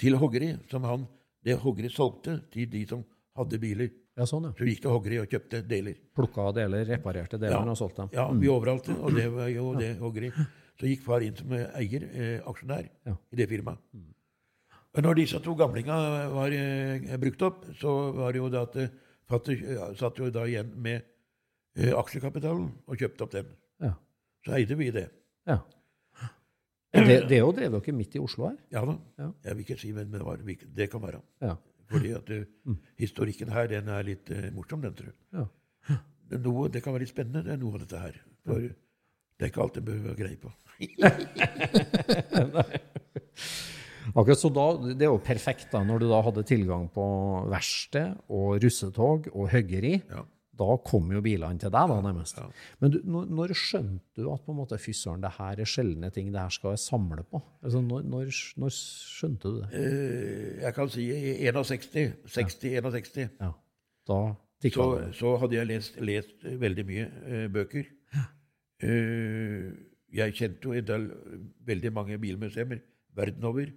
[SPEAKER 5] til hoggeri, som han, det hoggeri solgte til de som hadde biler,
[SPEAKER 3] ja, sånn, ja.
[SPEAKER 5] så vi gikk til hoggeri og kjøpte deler.
[SPEAKER 3] Plukka deler, reparerte deler og solgte dem.
[SPEAKER 5] Ja, vi overalt, og det var jo det hoggeri. Så gikk far inn som eier, eh, aksjonær,
[SPEAKER 3] Ja.
[SPEAKER 5] i det firmaet. Mm. når disse to gamlinga var eh, brukt opp, så var det jo det at eh, fatter ja, satt jo da igjen med eh, aksjekapitalen og kjøpte opp den.
[SPEAKER 3] Ja.
[SPEAKER 5] Så eide vi det.
[SPEAKER 3] ja. Det, det jo drevet dere midt i Oslo her.
[SPEAKER 5] Ja da.
[SPEAKER 3] Ja.
[SPEAKER 5] Jeg vil ikke si, men det, var, det kan være.
[SPEAKER 3] Ja.
[SPEAKER 5] Fordi at eh, historikken her, den er litt eh, morsom, den, tror jeg.
[SPEAKER 3] Ja.
[SPEAKER 5] Men noe, det kan være litt spennende, det er noe av dette her. For det er ikke alt en bør være greie på.
[SPEAKER 3] Akkurat så da, Det er jo perfekt da, når du da hadde tilgang på verksted og russetog og høggeri.
[SPEAKER 5] Ja.
[SPEAKER 3] Da kom jo bilene til deg, da, nærmest. Men du, når, skjønte du at på en måte, fy søren, det her er sjeldne ting, det her skal jeg samle på? Altså, når, når, når skjønte du det?
[SPEAKER 5] Eh, Jeg kan si 61, 60-61,
[SPEAKER 3] Ja, da
[SPEAKER 5] så, så hadde jeg lest, lest veldig mye eh, bøker. Eh, jeg kjente jo en del, veldig mange bilmuseer verden over.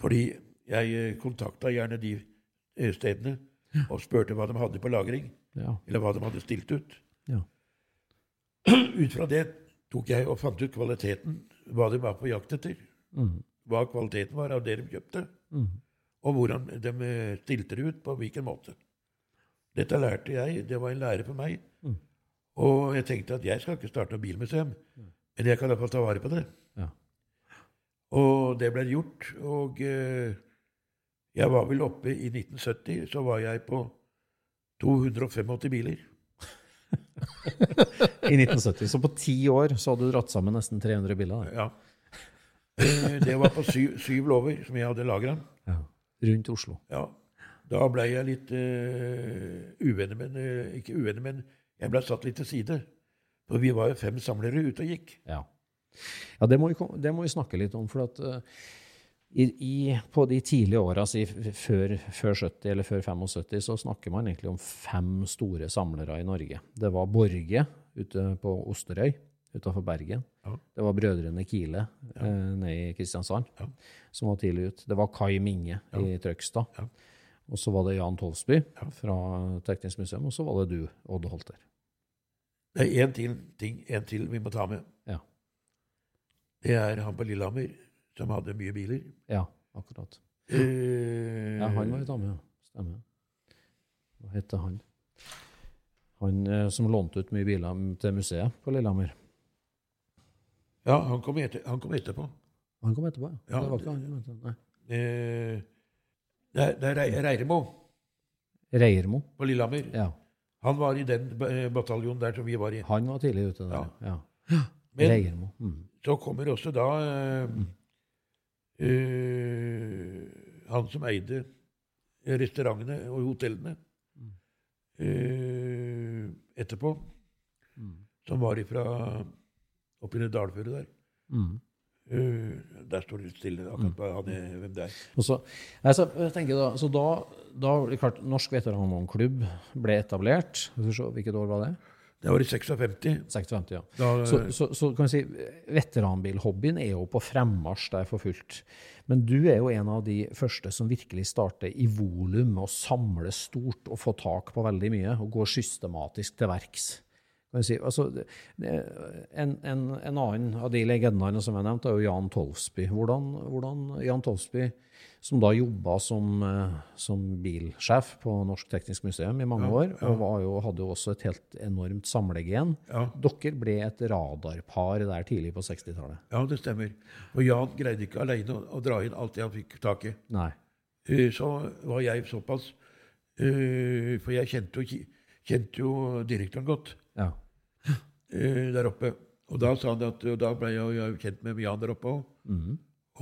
[SPEAKER 5] Fordi jeg eh, kontakta gjerne de eh, stedene og spurte hva de hadde på lagring,
[SPEAKER 3] Ja,
[SPEAKER 5] eller hva de hadde stilt ut.
[SPEAKER 3] ja.
[SPEAKER 5] Ut fra det tok jeg og fant ut kvaliteten, hva de var på jakt etter.
[SPEAKER 3] Mm.
[SPEAKER 5] Hva kvaliteten var av det de kjøpte,
[SPEAKER 3] Mm.
[SPEAKER 5] og hvordan de eh, stilte det ut, på hvilken måte. Dette lærte jeg, det var en lære for meg.
[SPEAKER 3] Mm.
[SPEAKER 5] Og jeg tenkte at jeg skal ikke starte noe bilmuseum, men jeg kan iallfall ta vare på det.
[SPEAKER 3] Ja.
[SPEAKER 5] Og det ble gjort, og eh, jeg var vel oppe i 1970, så var jeg på 285 biler.
[SPEAKER 3] I 1970. Så på ti år så hadde du dratt sammen nesten 300 biler. da.
[SPEAKER 5] Ja. Eh, Det var på syv, syv låver som jeg hadde lagra.
[SPEAKER 3] Ja. Rundt Oslo.
[SPEAKER 5] Ja. Da ble jeg litt uh, uvenner, men uh, ikke uvenner, men jeg ble satt litt til side. For vi var jo fem samlere ute og gikk.
[SPEAKER 3] Ja, ja det, må vi, det må vi snakke litt om. For at eh, i, i, på de tidlige åra, si før, før 70 eller før 75, så snakker man egentlig om fem store samlere i Norge. Det var Borge ute på Osterøy utafor Bergen.
[SPEAKER 5] Ja.
[SPEAKER 3] Det var Brødrene Kile eh, nede i Kristiansand,
[SPEAKER 5] Ja.
[SPEAKER 3] som var tidlig ut. Det var Kai Minge i Trøgstad.
[SPEAKER 5] Ja.
[SPEAKER 3] Og så var det Jan Tolsby fra Teknisk museum, og så var det du, Odd Holter.
[SPEAKER 5] Det er én til, ting en til vi må ta med.
[SPEAKER 3] Ja.
[SPEAKER 5] Det er han på Lillehammer som hadde mye biler.
[SPEAKER 3] Ja, akkurat.
[SPEAKER 5] Eh,
[SPEAKER 3] Ja, han var jo dame, ja. Stemmer. Hva heter han? Han eh, som lånte ut mye biler til museet på Lillehammer.
[SPEAKER 5] Ja, han kom, etter, han kom etterpå.
[SPEAKER 3] Han kom etterpå, ja.
[SPEAKER 5] Ja,
[SPEAKER 3] det var ikke han. Nei.
[SPEAKER 5] Eh, det er, det er Rei- Reiremo
[SPEAKER 3] Reiermo.
[SPEAKER 5] på Lillehammer.
[SPEAKER 3] Ja.
[SPEAKER 5] Han var i den eh, bataljonen der som vi var i.
[SPEAKER 3] Han var tidlig ute der, ja.
[SPEAKER 5] Men
[SPEAKER 3] Reirmo. Mm.
[SPEAKER 5] så kommer også da eh, eh, han som eide restaurantene og hotellene uh, etterpå, som var ifra oppi det dalføret der.
[SPEAKER 3] Mm.
[SPEAKER 5] Uh, der står det litt stille akkurat på han er, hvem det er.
[SPEAKER 3] Og så, altså, da, så da, da klart, Norsk veteranvognklubb ble etablert. Hvilket år var det?
[SPEAKER 5] Det var i 56.
[SPEAKER 3] 56, ja.
[SPEAKER 5] Da,
[SPEAKER 3] Så, så, så kan vi si, veteranbilhobbyen er jo på fremmarsj der for fullt. Men du er jo en av de første som virkelig starter i volum med å samle stort og få tak på veldig mye, og går systematisk til verks. Si. Altså, en, en, en annen av de legendene som jeg nevnte, er jo Jan Tolsby. Hvordan, hvordan Jan Tolsby, som da jobba som, eh, som bilsjef på Norsk Teknisk Museum i mange år, og var jo, hadde jo også et helt enormt samlegen.
[SPEAKER 5] Ja.
[SPEAKER 3] Dere ble et radarpar der tidlig på 60-tallet.
[SPEAKER 5] Ja, det stemmer. Og Jan greide ikke alene å, å dra inn alt det han fikk tak i.
[SPEAKER 3] Nei.
[SPEAKER 5] Eh, Så var jeg såpass eh, For jeg kjente jo, kjente jo direktøren godt
[SPEAKER 3] Ja.
[SPEAKER 5] Eh, der oppe. Og da sa han at, og da ble jeg jo jeg kjent med Jan der oppe òg.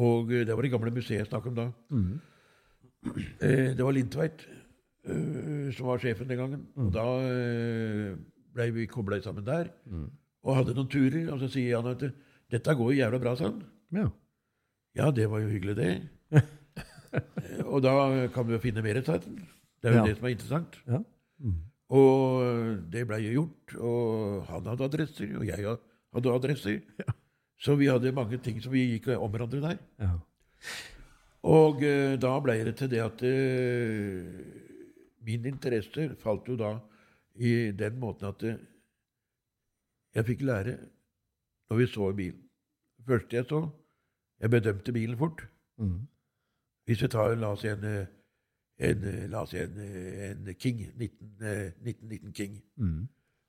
[SPEAKER 5] Og eh, det var det gamle museet jeg snakket om da. Eh, Det var Lindtveit som var sjefen den gangen. Og da eh, ble vi kobla sammen der og hadde noen turer. Og så sier han at dette går jo jævla bra, sa han.
[SPEAKER 3] ja.
[SPEAKER 5] Ja, det var jo hyggelig, det. Og da kan vi jo finne mer, sa han. Det er jo
[SPEAKER 3] Ja.
[SPEAKER 5] det som er interessant.
[SPEAKER 3] Ja.
[SPEAKER 5] Og det blei jo gjort. Og han hadde adresser, og jeg hadde adresser. Så vi hadde mange ting som vi gikk om hverandre der.
[SPEAKER 3] ja.
[SPEAKER 5] Og eh, da ble det til det at eh, min interesse falt jo da i den måten at eh, jeg fikk lære når vi så bilen. Det første jeg så Jeg bedømte bilen fort.
[SPEAKER 3] Mm.
[SPEAKER 5] Hvis vi tar, la oss si en, eh, en, eh, la oss si en, eh, en King, 19, eh, 1919 King
[SPEAKER 3] Mm.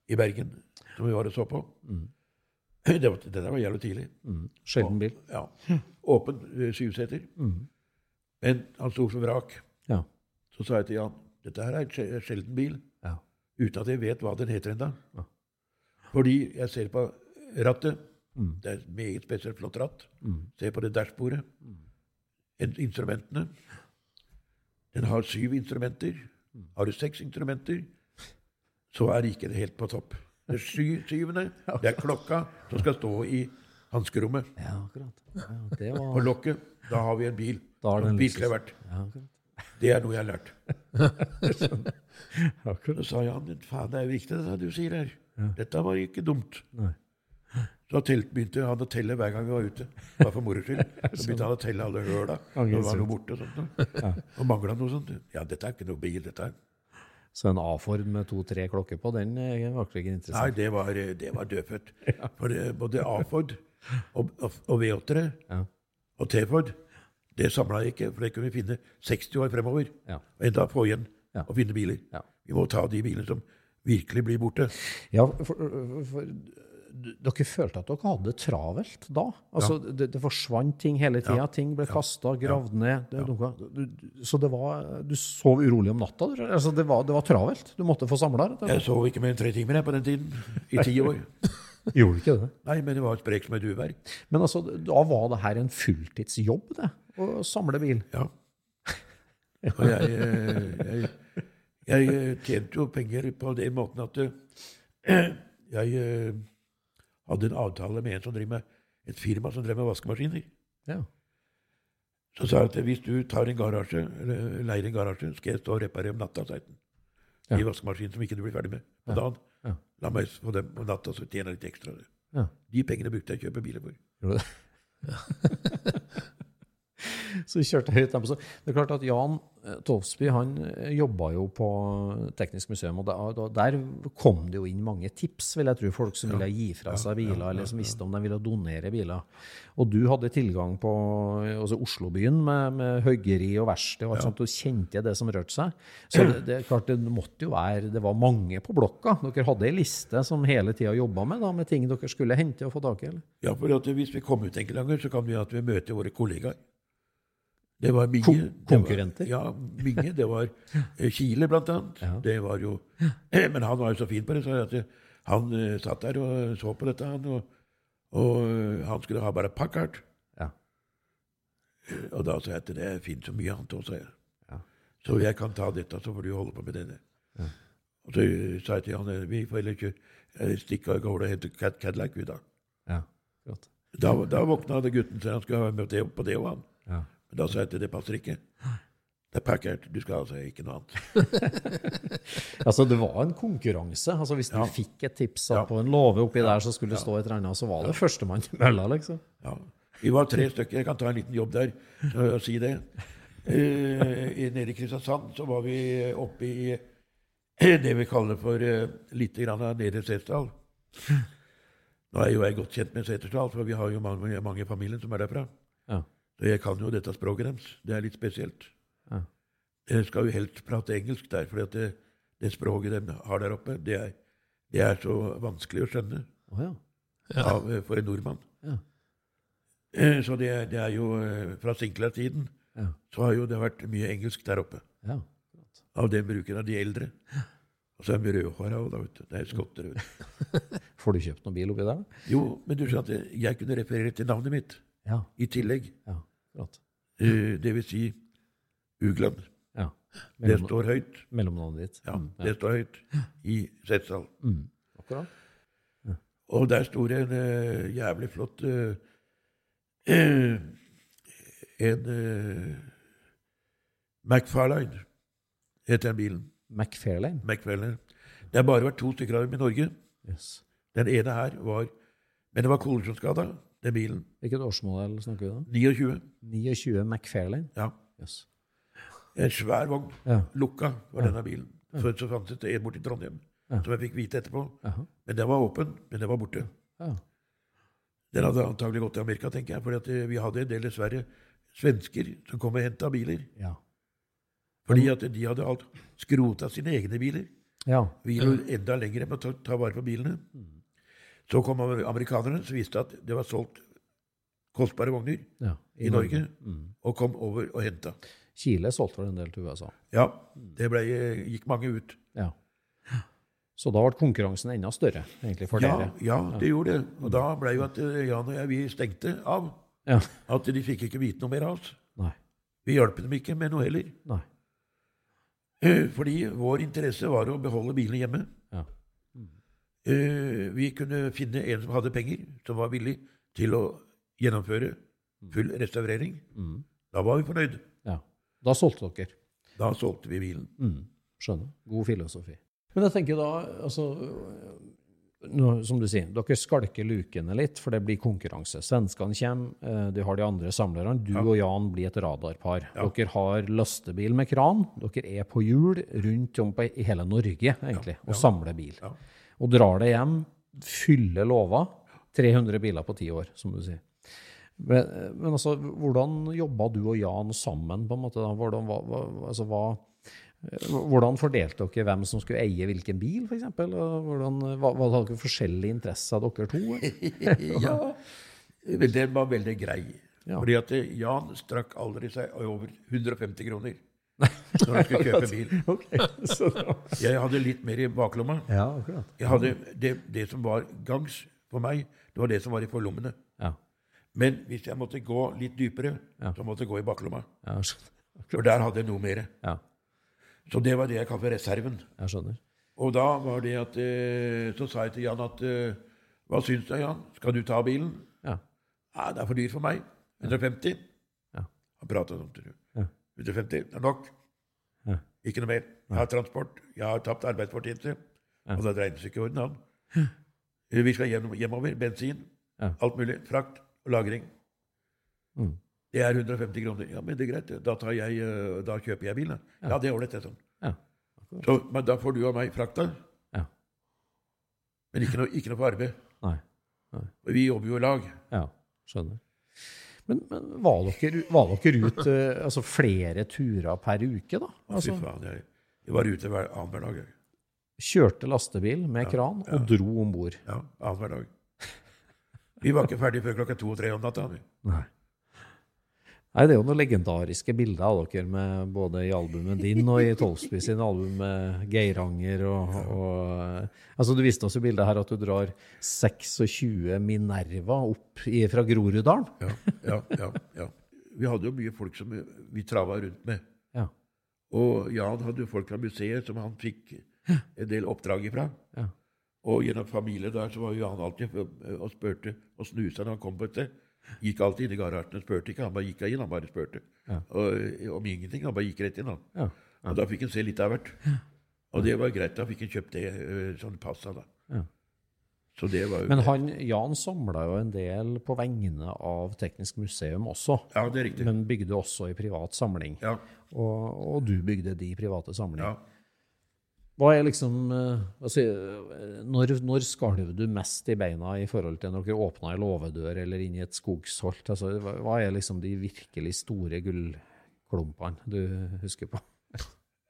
[SPEAKER 5] i Bergen, som vi var og så på.
[SPEAKER 3] Mm.
[SPEAKER 5] Det var, det der var jævlig tidlig.
[SPEAKER 3] Mm. Sjelden bil.
[SPEAKER 5] Ja. Åpen eh, syvseter.
[SPEAKER 3] Mm.
[SPEAKER 5] Men han sto som vrak.
[SPEAKER 3] Ja.
[SPEAKER 5] Så sa jeg til Jan dette her er en sjelden bil,
[SPEAKER 3] Ja.
[SPEAKER 5] uten at jeg vet hva den heter ennå.
[SPEAKER 3] Ja.
[SPEAKER 5] Fordi jeg ser på rattet.
[SPEAKER 3] Mm.
[SPEAKER 5] Det er et meget spesielt flott ratt.
[SPEAKER 3] Mm.
[SPEAKER 5] Ser på det dashbordet. Mm. Instrumentene. Den har syv instrumenter. Har du seks instrumenter, så er ikke det helt på topp. Det syv, syvende, det er klokka som skal stå i hanskerommet.
[SPEAKER 3] Ja, akkurat. Ja, det
[SPEAKER 5] På lokket, da har vi en bil.
[SPEAKER 3] Da er det en
[SPEAKER 5] virkelig har
[SPEAKER 3] luksus. ja, akkurat.
[SPEAKER 5] Det er noe jeg har lært.
[SPEAKER 3] så,
[SPEAKER 5] Så sa Jan faen, det er viktig det du sier her. Dette var ikke dumt.
[SPEAKER 3] Nei.
[SPEAKER 5] Telt, begynte han å telle hver gang vi var ute. Bare for moro skyld. Så begynte han å telle alle høla. Når det var noe borte og sånt. Og mangla noe sånt. Ja, dette er ikke noe bil, dette er
[SPEAKER 3] Så en A-Ford med to-tre klokker på, den eh, var ikke
[SPEAKER 5] Nei,
[SPEAKER 3] interessant.
[SPEAKER 5] det var, det var dødfødt. For både A-Ford og, og, og V8-ere
[SPEAKER 3] Ja.
[SPEAKER 5] og T-Ford, det samla jeg ikke, for det kunne vi finne 60 år fremover.
[SPEAKER 3] Ja.
[SPEAKER 5] Og enda få igjen og finne biler. Vi må ta de bilene som virkelig blir borte.
[SPEAKER 3] Ja, for, for dere følte at dere hadde det travelt da? Altså, det, det forsvant ting hele tida.
[SPEAKER 5] Ja.
[SPEAKER 3] Ting ble kasta, gravd ned. Det, så det var, du sov urolig om natta? Altså, det, var, det var travelt? Du måtte få samla det?
[SPEAKER 5] Jeg sov ikke mer enn tre timer på den tiden. I ti år.
[SPEAKER 3] Gjorde du ikke det?
[SPEAKER 5] Nei, men det var sprek som et uvær.
[SPEAKER 3] Men altså, da var det her en fulltidsjobb, det? Å samle bil?
[SPEAKER 5] Ja. Og jeg, jeg, jeg, jeg eh, tjente jo penger på den måten at eh, jeg eh, hadde en avtale med en som driver med et firma som drev med vaskemaskiner.
[SPEAKER 3] Ja.
[SPEAKER 5] Så sa jeg at hvis du tar en garasje, eller leier en garasje, skal jeg stå og reparere om natta, sa jeg.
[SPEAKER 3] Ja.
[SPEAKER 5] De vaskemaskinene som ikke du blir ferdig med på dagen.
[SPEAKER 3] Ja.
[SPEAKER 5] La meg få dem om natta, så tjener jeg litt ekstra.
[SPEAKER 3] Ja.
[SPEAKER 5] De pengene brukte jeg å kjøpe biler for.
[SPEAKER 3] Gjorde det? Så vi kjørte høyt tempo. Så det er klart at Jan eh, Tolsby han jobba jo på Teknisk museum, og der kom det jo inn mange tips, vil jeg tro. Folk som ville gi fra seg biler, eller som visste om de ville donere biler. Og du hadde tilgang på altså Oslobyen med, med høggeri og verksted, og alt sånt, og kjente det som rørte seg. Så det, det klart det måtte jo være Det var mange på blokka. Dere hadde ei liste som hele tida jobba med, da, med ting dere skulle hente og få tak i? eller?
[SPEAKER 5] Ja, for at hvis vi kom ut enkelte ganger, så kan vi at vi møter våre kollegaer. Det var mye
[SPEAKER 3] Kon-
[SPEAKER 5] det var-
[SPEAKER 3] konkurrenter?
[SPEAKER 5] Ja, mye. Det var eh, Kile, blant annet.
[SPEAKER 3] Ja.
[SPEAKER 5] Det var jo Men han var jo så fin på det, så at eh, han uh, satt der og så på dette, han, og, og eh, han skulle ha bare Packard.
[SPEAKER 3] Ja.
[SPEAKER 5] Eh, Og da sa jeg at det finnes så mye annet også, sa jeg.
[SPEAKER 3] Ja.
[SPEAKER 5] Så jeg kan ta dette, så får du holde på med det. Og så eh, sa jeg til han eh, vi får heller ikke eh, stikke av gårde og hente Cad- Cadillac, vi da.
[SPEAKER 3] Ja, godt.
[SPEAKER 5] Da, da våkna gutten så han skulle ha med det, på det og han.
[SPEAKER 3] Ja.
[SPEAKER 5] Men da sa jeg at det passer ikke. Det er Packard. Du skal altså ikke noe annet.
[SPEAKER 3] Altså, det var en konkurranse. Altså, hvis du
[SPEAKER 5] Ja.
[SPEAKER 3] fikk et tips
[SPEAKER 5] Ja.
[SPEAKER 3] på en låve oppi der, som skulle det stå et eller annet, så var det førstemann til mølla, liksom.
[SPEAKER 5] Ja. Vi var tre stykker. Jeg kan ta en liten jobb der og si det. Uh, nede i Kristiansand så var vi oppe i eh, det vi kaller for uh, litt grann av Nedre Setesdal. Nå er jo jeg godt kjent med Setesdal, for vi har jo mange, mange i familien som er derfra.
[SPEAKER 3] Ja.
[SPEAKER 5] Jeg kan jo dette språket deres. Det er litt spesielt.
[SPEAKER 3] Ja.
[SPEAKER 5] Jeg skal jo helst prate engelsk der, for det, det språket de har der oppe, det er, det er så vanskelig å skjønne
[SPEAKER 3] oh, ja.
[SPEAKER 5] av, eh, for en nordmann.
[SPEAKER 3] Ja.
[SPEAKER 5] Eh, Så det, er- det er jo eh, Fra Sinclair-tiden
[SPEAKER 3] Ja.
[SPEAKER 5] så har jo det vært mye engelsk der oppe.
[SPEAKER 3] ja.
[SPEAKER 5] Av den bruken av de eldre. Og så er de rødhåra òg, da. vet du. Det er skotter. vet du.
[SPEAKER 3] Får du kjøpt noen bil oppi der?
[SPEAKER 5] Jo, men du skjønner at jeg kunne referere til navnet mitt
[SPEAKER 3] Ja.
[SPEAKER 5] i tillegg.
[SPEAKER 3] ja. Flott.
[SPEAKER 5] Eh, Det vil si Ugland.
[SPEAKER 3] Ja.
[SPEAKER 5] Det står høyt.
[SPEAKER 3] mellomnavnet ditt.
[SPEAKER 5] Ja,
[SPEAKER 3] Mm,
[SPEAKER 5] det står høyt i Setesdal.
[SPEAKER 3] Mm. Akkurat.
[SPEAKER 5] Og der sto det en uh, jævlig flott eh, En uh, McFarlane heter den bilen.
[SPEAKER 3] McFarlane?
[SPEAKER 5] McFarlane. Det har bare vært to stykker av dem i Norge.
[SPEAKER 3] Yes.
[SPEAKER 5] Den ene her var Men det var kollisjonsskada, den bilen.
[SPEAKER 3] Hvilket årsmodell snakker vi om?
[SPEAKER 5] 29.
[SPEAKER 3] 29 McFairlane?
[SPEAKER 5] Ja.
[SPEAKER 3] Yes.
[SPEAKER 5] En svær vogn.
[SPEAKER 3] Ja.
[SPEAKER 5] Lukka var
[SPEAKER 3] Ja.
[SPEAKER 5] denne bilen. Så, så fantes det en borte i Trondheim,
[SPEAKER 3] Ja.
[SPEAKER 5] som jeg fikk vite etterpå.
[SPEAKER 3] Aha.
[SPEAKER 5] Men den var åpen, men den var borte.
[SPEAKER 3] Ja.
[SPEAKER 5] Den hadde antagelig gått til Amerika, tenker jeg, for vi hadde en del dessverre svensker som kom og henta biler.
[SPEAKER 3] Ja.
[SPEAKER 5] Fordi at de hadde alt skrota sine egne biler.
[SPEAKER 3] ja.
[SPEAKER 5] Vi lå enda lenger enn å ta, ta vare på bilene. Så kom amerikanerne, som viste at det var solgt kostbare vogner
[SPEAKER 3] ja.
[SPEAKER 5] i Norge,
[SPEAKER 3] Mm.
[SPEAKER 5] og kom over og henta.
[SPEAKER 3] Chile solgte vel en del til USA.
[SPEAKER 5] Ja, det ble, gikk mange ut.
[SPEAKER 3] Ja. Så da ble konkurransen enda større, egentlig, for
[SPEAKER 5] Ja,
[SPEAKER 3] dere.
[SPEAKER 5] ja, det gjorde det. Og da ble jo at eh, Jan og jeg vi stengte av.
[SPEAKER 3] Ja.
[SPEAKER 5] At de fikk ikke vite noe mer av oss.
[SPEAKER 3] Nei.
[SPEAKER 5] Vi hjalp dem ikke med noe heller.
[SPEAKER 3] Nei.
[SPEAKER 5] Eh, Fordi vår interesse var å beholde bilene hjemme.
[SPEAKER 3] Ja.
[SPEAKER 5] Eh, Vi kunne finne en som hadde penger, som var villig til å gjennomføre full restaurering.
[SPEAKER 3] Mm.
[SPEAKER 5] Da var vi fornøyd.
[SPEAKER 3] ja. Da solgte dere.
[SPEAKER 5] Da solgte vi bilen.
[SPEAKER 3] Mm. Skjønner. God filosofi. Men jeg tenker da, altså nå, Som du sier, dere skalker lukene litt, for det blir konkurranse. Svenskene kommer, eh, du har de andre samlerne. Du og Jan blir et radarpar.
[SPEAKER 5] Ja.
[SPEAKER 3] Dere har lastebil med kran. Dere er på hjul rundt om i hele Norge, egentlig, og samler bil.
[SPEAKER 5] Ja.
[SPEAKER 3] Og drar det hjem, fyller låva. 300 biler på ti år, som du sier. Men, men altså, hvordan jobba du og Jan sammen, på en måte? da? Hvordan, hva, hva, altså, hva, hvordan fordelte dere hvem som skulle eie hvilken bil, f.eks.? Hadde dere forskjellige interesser, dere to?
[SPEAKER 5] ja, den var veldig grei.
[SPEAKER 3] Ja.
[SPEAKER 5] Fordi at Jan strakk aldri seg over 150 kroner når han skulle kjøpe bil.
[SPEAKER 3] Ok,
[SPEAKER 5] Jeg hadde litt mer i baklomma.
[SPEAKER 3] Ja.
[SPEAKER 5] Jeg hadde det, det som var gangs for meg, det var det som var i forlommene.
[SPEAKER 3] Ja,
[SPEAKER 5] Men hvis jeg måtte gå litt dypere,
[SPEAKER 3] Ja.
[SPEAKER 5] så måtte jeg gå i baklomma.
[SPEAKER 3] jeg.
[SPEAKER 5] For der hadde jeg noe mer. Så det var det jeg kalte reserven. Og da var det at eh, Så sa jeg til Jan at eh, Hva syns du, Jan? Skal du ta bilen?
[SPEAKER 3] Ja.
[SPEAKER 5] Nei, det er for dyrt for meg. 150?
[SPEAKER 3] Ja.
[SPEAKER 5] Han prata sånn til du.
[SPEAKER 3] Ja.
[SPEAKER 5] 150, det er nok.
[SPEAKER 3] Ja.
[SPEAKER 5] Ikke noe mer. Jeg har transport. Jeg har tapt arbeidsfortjeneste.
[SPEAKER 3] Ja.
[SPEAKER 5] Og det seg ikke i orden, Vi skal hjem, hjemover. Bensin.
[SPEAKER 3] Ja.
[SPEAKER 5] Alt mulig. Frakt og lagring.
[SPEAKER 3] Mm.
[SPEAKER 5] Det er 150 kroner. Ja, men det er greit. Da, tar jeg, eh, da kjøper jeg bilen. Ja, ja det er ålreit, det. Sånn.
[SPEAKER 3] Ja.
[SPEAKER 5] Så, men da får du av meg frakta.
[SPEAKER 3] Ja.
[SPEAKER 5] Men ikke noe, ikke noe for arbeid.
[SPEAKER 3] Nei.
[SPEAKER 5] Nei. Vi jobber jo i lag.
[SPEAKER 3] Ja, skjønner. Men, men var, dere, var dere ut eh, altså flere turer per uke, da?
[SPEAKER 5] Fy
[SPEAKER 3] Altså,
[SPEAKER 5] faen, jeg, jeg var ute hver annenhver dag. jeg.
[SPEAKER 3] kjørte lastebil med kran og dro om bord?
[SPEAKER 5] Ja, annenhver dag. Vi var ikke ferdige før klokka to og tre om natta. vi.
[SPEAKER 3] Nei. Nei, det er jo noen legendariske bilder av dere, med både i albumet din og i Tolsby sin album med Geiranger og, og Altså, du viste oss jo bildet her at du drar 26 Minerva opp i, fra Groruddalen.
[SPEAKER 5] Ja, ja, ja, ja. Vi hadde jo mye folk som vi trava rundt med.
[SPEAKER 3] Ja.
[SPEAKER 5] Og Jan hadde jo folk fra museet som han fikk en del oppdrag ifra.
[SPEAKER 3] Ja.
[SPEAKER 5] Og gjennom familien der så var jo Jan alltid og spurte og snusa når han kom på et sted. Gikk alltid inn i garasjen og spurte ikke. Han bare gikk inn, han bare spurte.
[SPEAKER 3] Ja.
[SPEAKER 5] Og, om ingenting. Han bare gikk rett inn, han.
[SPEAKER 3] Ja.
[SPEAKER 5] Og da fikk han se litt av hvert. Og det var greit. Da fikk han kjøpt det øh, sånn passa, da.
[SPEAKER 3] Ja.
[SPEAKER 5] Så det var jo
[SPEAKER 3] Men han, Jan samla jo en del på vegne av Teknisk museum også.
[SPEAKER 5] Ja, det er riktig.
[SPEAKER 3] Men bygde også i privat samling.
[SPEAKER 5] Ja.
[SPEAKER 3] Og, og du bygde de private samlingene.
[SPEAKER 5] ja.
[SPEAKER 3] Hva er liksom eh, altså, eh, når, når skalv du mest i beina i forhold til når dere åpna ei låvedør eller inn i et skogsholt? Altså, hva er liksom de virkelig store gullklumpene du husker på?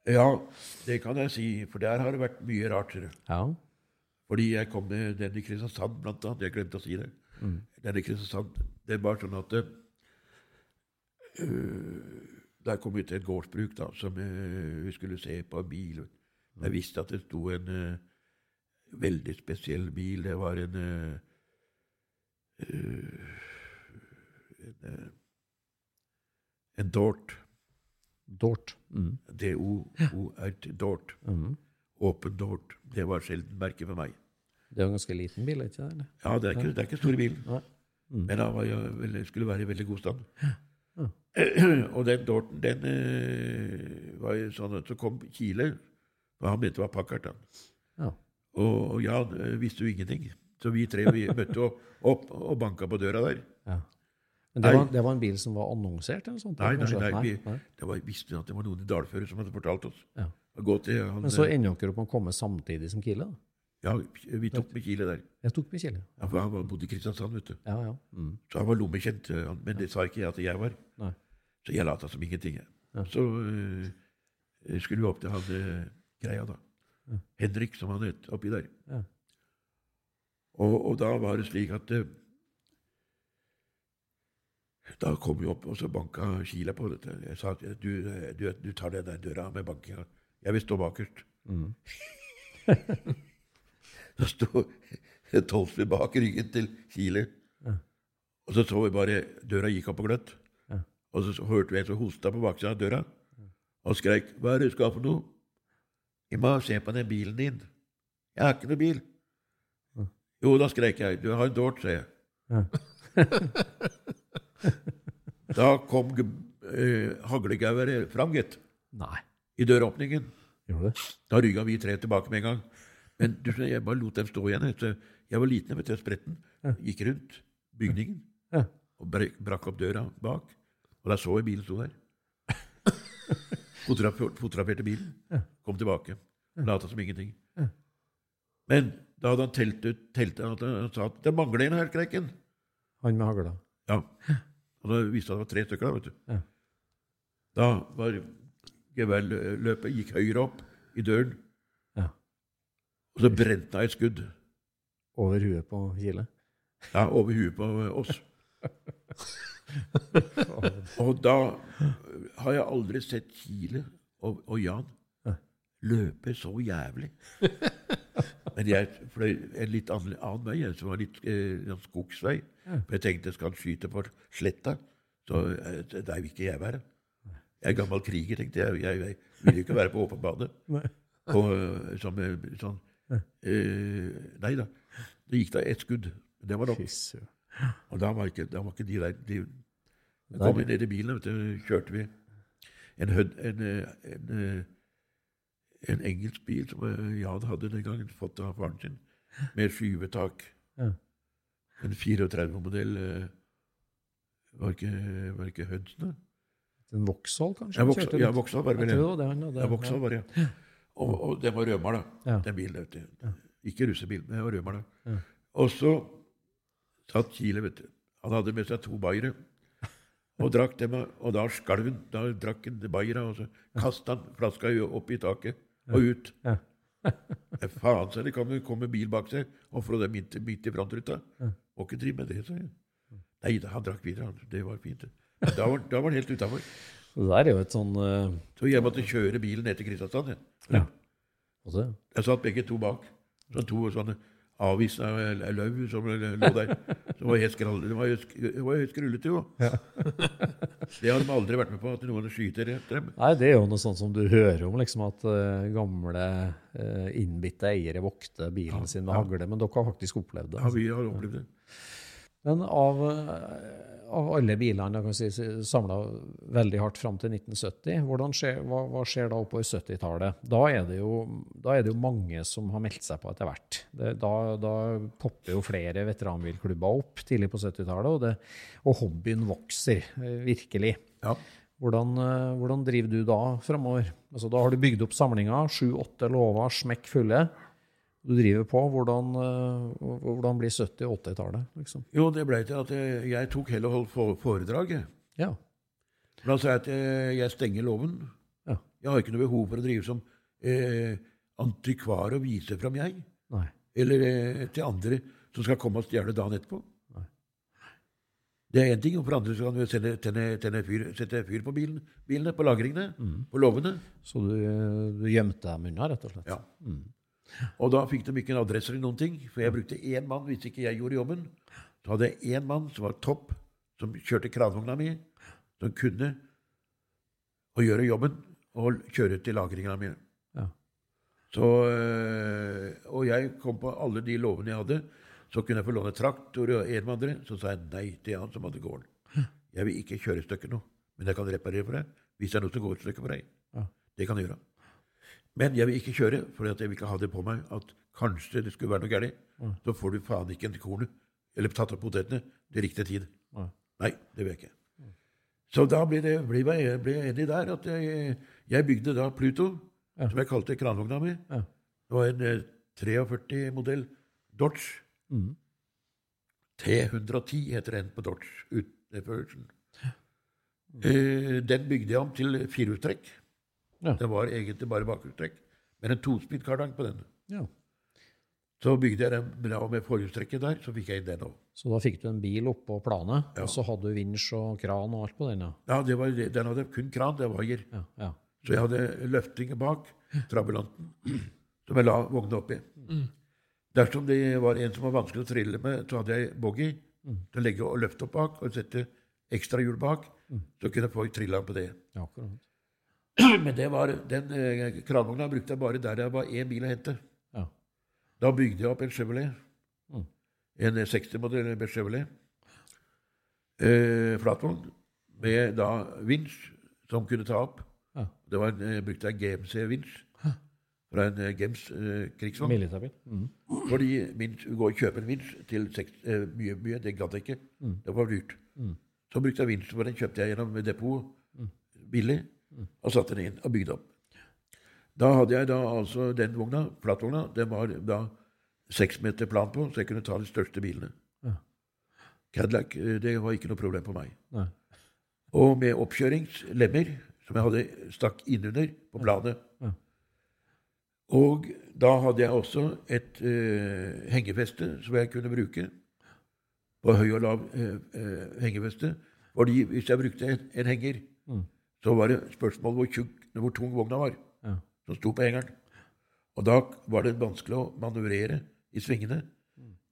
[SPEAKER 5] Ja, det kan jeg si, for der har det vært mye rart.
[SPEAKER 3] Ja.
[SPEAKER 5] Fordi jeg kom med den i Kristiansand, blant annet. Jeg glemte å si det. Den i Kristiansand, det var sånn at øh, Der kom vi til et gårdsbruk da, som øh, vi skulle se på en bil. Jeg visste at det sto en uh, veldig spesiell bil. Det var en uh, en, en Dort.
[SPEAKER 3] Dort. Mm.
[SPEAKER 5] D-O-O-R-T. Dort.
[SPEAKER 3] Mm.
[SPEAKER 5] Åpen Dort. Det var sjelden merke for meg.
[SPEAKER 3] Det er en ganske liten bil, ikke det?
[SPEAKER 5] Ja, det er ikke, det er ikke stor bil.
[SPEAKER 3] Mm.
[SPEAKER 5] Men var vel- skulle være i veldig god stand. Og den Dorten, den var jo sånn at så kom Kile, og han mente det var Packard.
[SPEAKER 3] Ja.
[SPEAKER 5] Og, Jan visste jo ingenting. Så vi tre vi møtte opp, opp og banka på døra der.
[SPEAKER 3] Ja. Men det var, det var en bil som var annonsert? eller sånt?
[SPEAKER 5] Nei, nei,
[SPEAKER 3] nei,
[SPEAKER 5] nei, vi,
[SPEAKER 3] nei.
[SPEAKER 5] det var, visste at det var noen i dalføret som hadde fortalt oss.
[SPEAKER 3] Ja.
[SPEAKER 5] Gå til han,
[SPEAKER 3] Men så ender dere opp med å komme samtidig som Kile? da?
[SPEAKER 5] ja, vi tok med Kile der.
[SPEAKER 3] Jeg tok med Kile.
[SPEAKER 5] Ja, for han bodde i Kristiansand, vet du.
[SPEAKER 3] Ja, ja. Mm.
[SPEAKER 5] Så han var lommekjent, men det sa ikke jeg at jeg var.
[SPEAKER 3] Nei.
[SPEAKER 5] Så jeg lata som ingenting. Ja. Så eh, skulle vi opp til han eh, greia, da. Henrik, som han het, oppi der.
[SPEAKER 3] Ja.
[SPEAKER 5] Og, og da var det slik at eh, Da kom vi opp, og så banka Kila på dette. Jeg sa at du, eh, du, du tar den der døra med bankinga. Jeg vil stå bakerst.
[SPEAKER 3] Mm.
[SPEAKER 5] Da sto Tolsby bak ryggen til Kile. Og så så vi bare døra gikk opp på gløtt.
[SPEAKER 3] Ja.
[SPEAKER 5] Og så hørte vi en som hosta på baksida av døra og skreik 'Hva er det du skal for noe?' 'Jeg må se på den bilen din.' 'Jeg har ikke noe bil.' Jo, da skrek jeg. 'Du har en Dort', sa jeg. da kom uh, haglegauer fram, gitt,
[SPEAKER 3] Nei.
[SPEAKER 5] i døråpningen. Da rygga vi tre tilbake med en gang. Men du jeg bare lot dem stå igjen. Så jeg var liten, vet du, spretten. Gikk rundt bygningen
[SPEAKER 3] Ja.
[SPEAKER 5] og brak, brakk opp døra bak. Og da så jeg bilen sto der. Fotograferte, bilen. bilen. Kom tilbake. Lata som ingenting. Men da hadde han telt ut teltet, at han sa at 'det mangler en her, Kreiken'.
[SPEAKER 3] Han med hagla.
[SPEAKER 5] Ja. Og da viste han at det var tre stykker, da, vet du.
[SPEAKER 3] Ja.
[SPEAKER 5] Da var geværløpet gikk høyre opp i døren,
[SPEAKER 3] Ja.
[SPEAKER 5] og så brente han et skudd
[SPEAKER 3] Over huet på Kile.
[SPEAKER 5] ja, over huet på oss. og da har jeg aldri sett Kile og, og Jan løpe så jævlig. Men jeg fløy en litt annen, annen vei, som var litt eh, skogsvei. For jeg tenkte skal han skyte på sletta, så eh, der vil ikke jeg være. Jeg er gammel kriger, tenkte jeg. Jeg, jeg vil jo ikke være på åpen bane. Eh, som, eh, sånn, eh, nei da. Det gikk da ett skudd. Det var nok. Og da var ikke, da var ikke de der de, Da kom vi ned i bilen, vet du, kjørte vi en, en, en, eh, en, eh, en engelsk bil som eh, Jan hadde den gangen, fått av faren sin, med skyvetak.
[SPEAKER 3] Ja.
[SPEAKER 5] En 34-modell eh, Var ikke, var ikke Hudson, da?
[SPEAKER 3] En Vauxhall, kanskje?
[SPEAKER 5] Ja, Vauxhall ja. Vauxhall var det vel.
[SPEAKER 3] tror det var det.
[SPEAKER 5] Ja, Vauxhall var det, ja. Og, og den var rødmala,
[SPEAKER 3] Ja.
[SPEAKER 5] den bilen. vet du. Ikke russebil, men rødmala. Og så satt Kile, vet du. Han hadde med seg to bayere. Og drakk dem, og da skalv han. Da drakk han bayera, og så kastet han flaska opp i taket og ut.
[SPEAKER 3] Ja.
[SPEAKER 5] Faen, så det kan jo komme bil bak seg og få dem midt, midt i frontruta. Må ikke drive med det, sa jeg. Nei da, han drakk videre, han. Det var fint. Da var, da var han helt utafor.
[SPEAKER 3] Det der er jo et sånn uh...
[SPEAKER 5] Så jeg måtte kjøre bilen ned til Kristiansand.
[SPEAKER 3] Ja. altså,
[SPEAKER 5] Jeg satt begge to bak. Så to sånne avvisna løv som lå der. Det var helt skrall- det var helt, det var helt skrullete, jo. Det har de aldri vært med på, at noen skyter etter dem.
[SPEAKER 3] Nei, det er jo noe sånt som du hører om, liksom at uh, gamle uh, innbitte eiere vokter bilen sin med hagle, men dere har faktisk opplevd det.
[SPEAKER 5] Ja, vi har opplevd det.
[SPEAKER 3] Men av, eh, av alle bilene jeg kan si, samla veldig hardt fram til 1970, skjer, hva, hva skjer da oppover 70-tallet? Da, da er det jo mange som har meldt seg på etter hvert. Det, da, da popper jo flere veteranbilklubber opp tidlig på 70-tallet, og, og hobbyen vokser eh, virkelig.
[SPEAKER 5] Ja.
[SPEAKER 3] Hvordan, eh, hvordan driver du da framover? Altså, da har du bygd opp samlinga, sju-åtte låver smekk fulle. Du driver på. Hvordan, eh, hvordan blir 70- og 80-tallet? Liksom?
[SPEAKER 5] Jo, det ble til at jeg, jeg tok heller holdt foredraget. foredrag.
[SPEAKER 3] Ja.
[SPEAKER 5] Da sa jeg at jeg, jeg stenger låven.
[SPEAKER 3] Ja.
[SPEAKER 5] Jeg har ikke noe behov for å drive som eh, antikvar og vise fram, jeg.
[SPEAKER 3] Nei.
[SPEAKER 5] Eller eh, til andre som skal komme og stjele dagen etterpå. Nei. Det er én ting, og for andre så kan du sende, tenne, tenne fyr, sette fyr på bilen, bilene, på lagringene, på låvene.
[SPEAKER 3] Så du, du gjemte dem unna, rett og slett?
[SPEAKER 5] Ja. Og da fikk de ikke en adresse eller noen ting, for jeg brukte én mann hvis ikke jeg gjorde jobben. Så hadde jeg én mann som var topp, som kjørte kranvogna mi, som kunne å gjøre jobben og kjøre til lagringa mine.
[SPEAKER 3] Ja.
[SPEAKER 5] Så, øh, og jeg kom på alle de lovene jeg hadde. Så kunne jeg få låne traktor og en med andre. Så sa jeg nei til han som hadde gården. Jeg vil ikke kjøre i stykker nå, men jeg kan reparere for deg hvis det er noe som går i stykker for deg.
[SPEAKER 3] Ja.
[SPEAKER 5] Det kan jeg gjøre. Men jeg vil ikke kjøre, for jeg vil ikke ha det på meg at kanskje det skulle være noe galt. Så får du faen ikke en kornet eller tatt opp potetene til riktig tid.
[SPEAKER 3] Nei.
[SPEAKER 5] Nei, det vil jeg ikke. Så da ble, det, ble, jeg, ble enig der at jeg, jeg bygde da Pluto,
[SPEAKER 3] Ja.
[SPEAKER 5] som jeg kalte kranvogna mi.
[SPEAKER 3] Ja.
[SPEAKER 5] Det var en eh, 43-modell Dodge.
[SPEAKER 3] Mhm.
[SPEAKER 5] T110 heter den på Dodge. Utførelsen. Eh, den bygde jeg om til firehjulstrekk.
[SPEAKER 3] Ja.
[SPEAKER 5] Det var egentlig bare bakhjulstrekk, men en tospilt kardang på den.
[SPEAKER 3] Ja.
[SPEAKER 5] Så bygde jeg den bra med forhjulstrekket der, så fikk jeg inn den òg.
[SPEAKER 3] Så da fikk du en bil oppå planet,
[SPEAKER 5] Ja.
[SPEAKER 3] og så hadde du vinsj og kran og alt på den? Ja.
[SPEAKER 5] Ja, det var, den hadde kun kran, det var
[SPEAKER 3] ja.
[SPEAKER 5] Så jeg hadde løftinger bak trabulanten, som jeg la vogna oppi. Dersom det var en som var vanskelig å trille med, så hadde jeg boggy til å legge og løfte opp bak og sette ekstra hjul bak. Så kunne få trilla på det.
[SPEAKER 3] ja akkurat.
[SPEAKER 5] Men det var, den eh, kranvogna brukte jeg bare der det var én bil å hente.
[SPEAKER 3] Ja.
[SPEAKER 5] Da bygde jeg opp en Chevrolet.
[SPEAKER 3] Mm.
[SPEAKER 5] En 60-modell Chevrolet. Eh, flatvogn med da vinsj som kunne ta opp.
[SPEAKER 3] Ja.
[SPEAKER 5] Det var en, eh, brukte jeg GMC-vinsj fra en eh, Gems eh, krigsvogn.
[SPEAKER 3] Militærbil? Mm.
[SPEAKER 5] Fordi min, gå og kjøpe en vinsj til seks, eh, mye, mye, det gadd jeg ikke. Det var dyrt. Så brukte jeg vinsj, for den kjøpte jeg gjennom depot billig, og satte den inn og bygde opp. Da hadde jeg da altså den vogna, plattvogna, den var da seks meter plan på, så jeg kunne ta de største bilene.
[SPEAKER 3] Ja.
[SPEAKER 5] Cadillac, eh, det var ikke noe problem for meg.
[SPEAKER 3] Nei.
[SPEAKER 5] Og med oppkjøringslemmer, som jeg hadde stakk innunder på bladet.
[SPEAKER 3] Ja.
[SPEAKER 5] Og da hadde jeg også et eh, hengefeste som jeg kunne bruke. På høy og lav eh, eh, hengefeste. Fordi hvis jeg brukte en, en henger, så var det spørsmål hvor, tjukk, hvor tung vogna var,
[SPEAKER 3] Ja.
[SPEAKER 5] som sto på hengeren. Og da var det vanskelig å manøvrere i svingene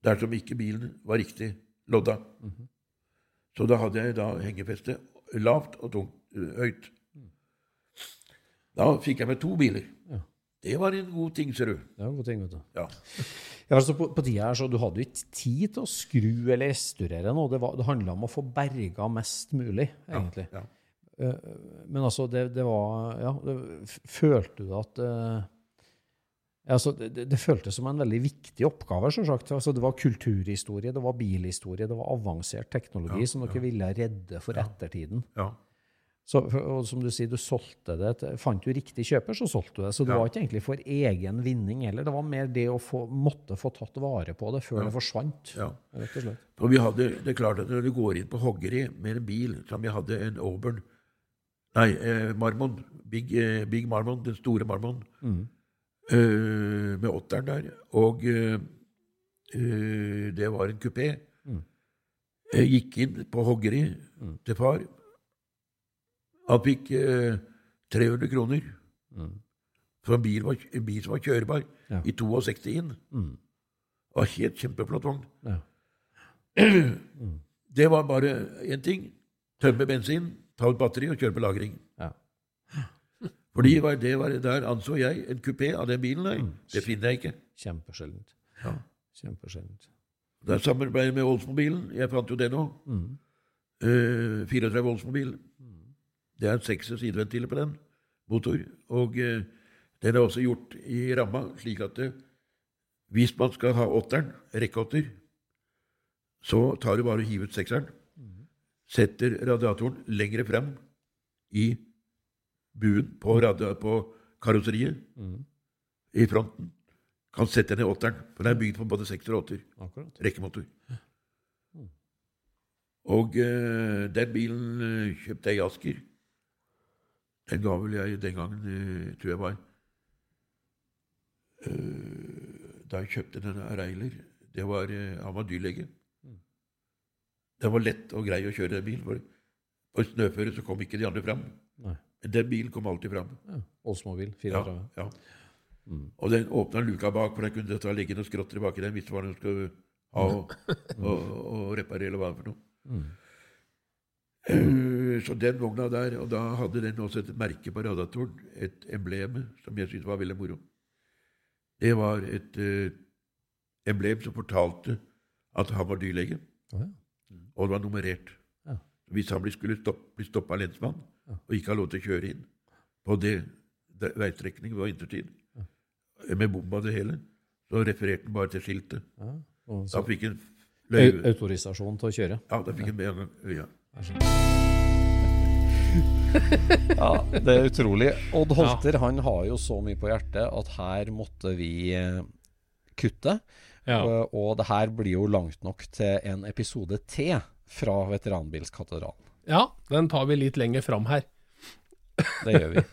[SPEAKER 5] dersom ikke bilen var riktig lodda. Så da hadde jeg da hengefeste lavt og tungt, øh, høyt. Da fikk jeg med to biler.
[SPEAKER 3] Ja.
[SPEAKER 5] Det var en god ting, ser du.
[SPEAKER 3] Det var en god ting, vet du.
[SPEAKER 5] Ja.
[SPEAKER 3] Ja, altså på, på tida her, så Du hadde jo ikke tid til å skru eller restaurere noe. Det, var- det handla om å få berga mest mulig, egentlig.
[SPEAKER 5] Ja.
[SPEAKER 3] Eh, Men altså, det, det var Ja, det, følte du at eh, altså, det, det- føltes som en veldig viktig oppgave, selvsagt. Altså, det var kulturhistorie, det var bilhistorie, det var avansert teknologi
[SPEAKER 5] Ja,
[SPEAKER 3] som dere ville redde for ettertiden.
[SPEAKER 5] ja.
[SPEAKER 3] Så, og som du sier, du solgte det til, Fant du riktig kjøper, så solgte du det. Så det
[SPEAKER 5] Ja.
[SPEAKER 3] var ikke egentlig for egen vinning heller. Det var mer det å få, måtte få tatt vare på det før det forsvant.
[SPEAKER 5] ja.
[SPEAKER 3] Rett og slett.
[SPEAKER 5] For vi hadde, det er klart at Når du går inn på hoggeri med en bil som vi hadde en Auburn Nei, eh, Marmon. Big, eh, Big Marmon, den store Marmon. Eh, med åtteren der. Og det var en kupé. Jeg gikk inn på hoggeri til far. Han fikk eh, 300 kroner for en bil, var, en bil som var kjørbar
[SPEAKER 3] Ja.
[SPEAKER 5] i 62 inn.
[SPEAKER 3] Mm.
[SPEAKER 5] Og helt kjempeflott vogn.
[SPEAKER 3] Ja.
[SPEAKER 5] Det var bare én ting. Tømme bensin, ta ut batteri og kjøre på lagring.
[SPEAKER 3] Ja.
[SPEAKER 5] Fordi var- det var, der anså jeg en kupé av den bilen der. Det finner jeg ikke.
[SPEAKER 3] Kjempesjeldent.
[SPEAKER 5] Ja.
[SPEAKER 3] Kjempesjeldent.
[SPEAKER 5] Det er samarbeid med Oldsmobilen. Jeg fant jo det nå.
[SPEAKER 3] Mm.
[SPEAKER 5] Uh, 34 Oldsmobil. Det er seks sideventiler på den motor. Og uh, den er også gjort i ramma, slik at det, hvis man skal ha åtteren, rekkeåtter, så tar du bare og hiver ut sekseren. Setter radiatoren lengre frem i buen på, på karosseriet i fronten. Kan sette ned åtteren, for den er bygd på både sekser og åtter. Rekkemotor. Og eh, den bilen eh, kjøpte jeg i Asker. Den ga vel jeg den gangen, eh, tror jeg var Da jeg kjøpte denne Reiler det var, Han var dyrlege. Det var lett og grei å kjøre den bilen. For på snøføre så kom ikke de andre fram.
[SPEAKER 3] Nei.
[SPEAKER 5] Men den bilen kom alltid fram.
[SPEAKER 3] Ja. Oldsmobil
[SPEAKER 5] Ja,
[SPEAKER 3] 34.
[SPEAKER 5] ja. Og den åpna luka bak, for der kunne det ta legge noen skrotter i den hvis det var noe skulle ha og, og, og reparere eller hva for noe. Eh, Så den vogna der, og da hadde den også et merke på radiatoren, et emblem som jeg syntes var veldig moro. Det var et uh, emblem som fortalte at han var dyrlege,
[SPEAKER 3] Oh, ja.
[SPEAKER 5] Og det var nummerert.
[SPEAKER 3] Ja.
[SPEAKER 5] Hvis han skulle stopp, bli stoppa av lensmann og ikke ha lov til å kjøre inn på det, det veistrekningen intertid vintertid, med bomba og det hele, så refererte han bare til skiltet.
[SPEAKER 3] Ja.
[SPEAKER 5] Da fikk han løyve.
[SPEAKER 3] autorisasjon til å kjøre.
[SPEAKER 5] Ja, da fikk han med en øya.
[SPEAKER 3] Ja, det er utrolig. Odd Holter han har jo så mye på hjertet at her måtte vi eh, kutte.
[SPEAKER 2] Ja.
[SPEAKER 3] Og, og det her blir jo langt nok til en episode til fra Veteranbilskatedralen.
[SPEAKER 2] ja, den tar vi litt lenger fram her.
[SPEAKER 3] Det gjør vi.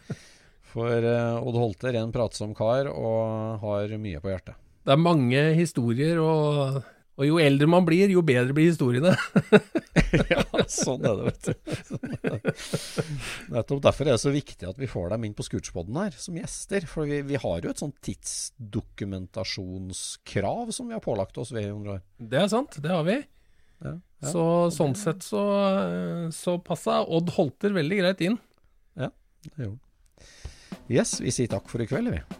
[SPEAKER 3] For uh, Odd Holter er en pratsom kar og har mye på hjertet.
[SPEAKER 2] Det er mange historier, og, og jo eldre man blir, jo bedre blir historiene.
[SPEAKER 3] ja, sånn er det, vet du. Sånn det. Nettopp derfor er det så viktig at vi får dem inn på Scootspoden her som gjester. For vi, vi har jo et sånt tidsdokumentasjonskrav som vi har pålagt oss ved 100 år.
[SPEAKER 2] Det er sant, det har vi.
[SPEAKER 3] Ja, ja.
[SPEAKER 2] Så sånn sett så, så passa Odd Holter veldig greit inn.
[SPEAKER 3] Ja, Det gjorde han. Yes, vi sier takk for i kveld, vi.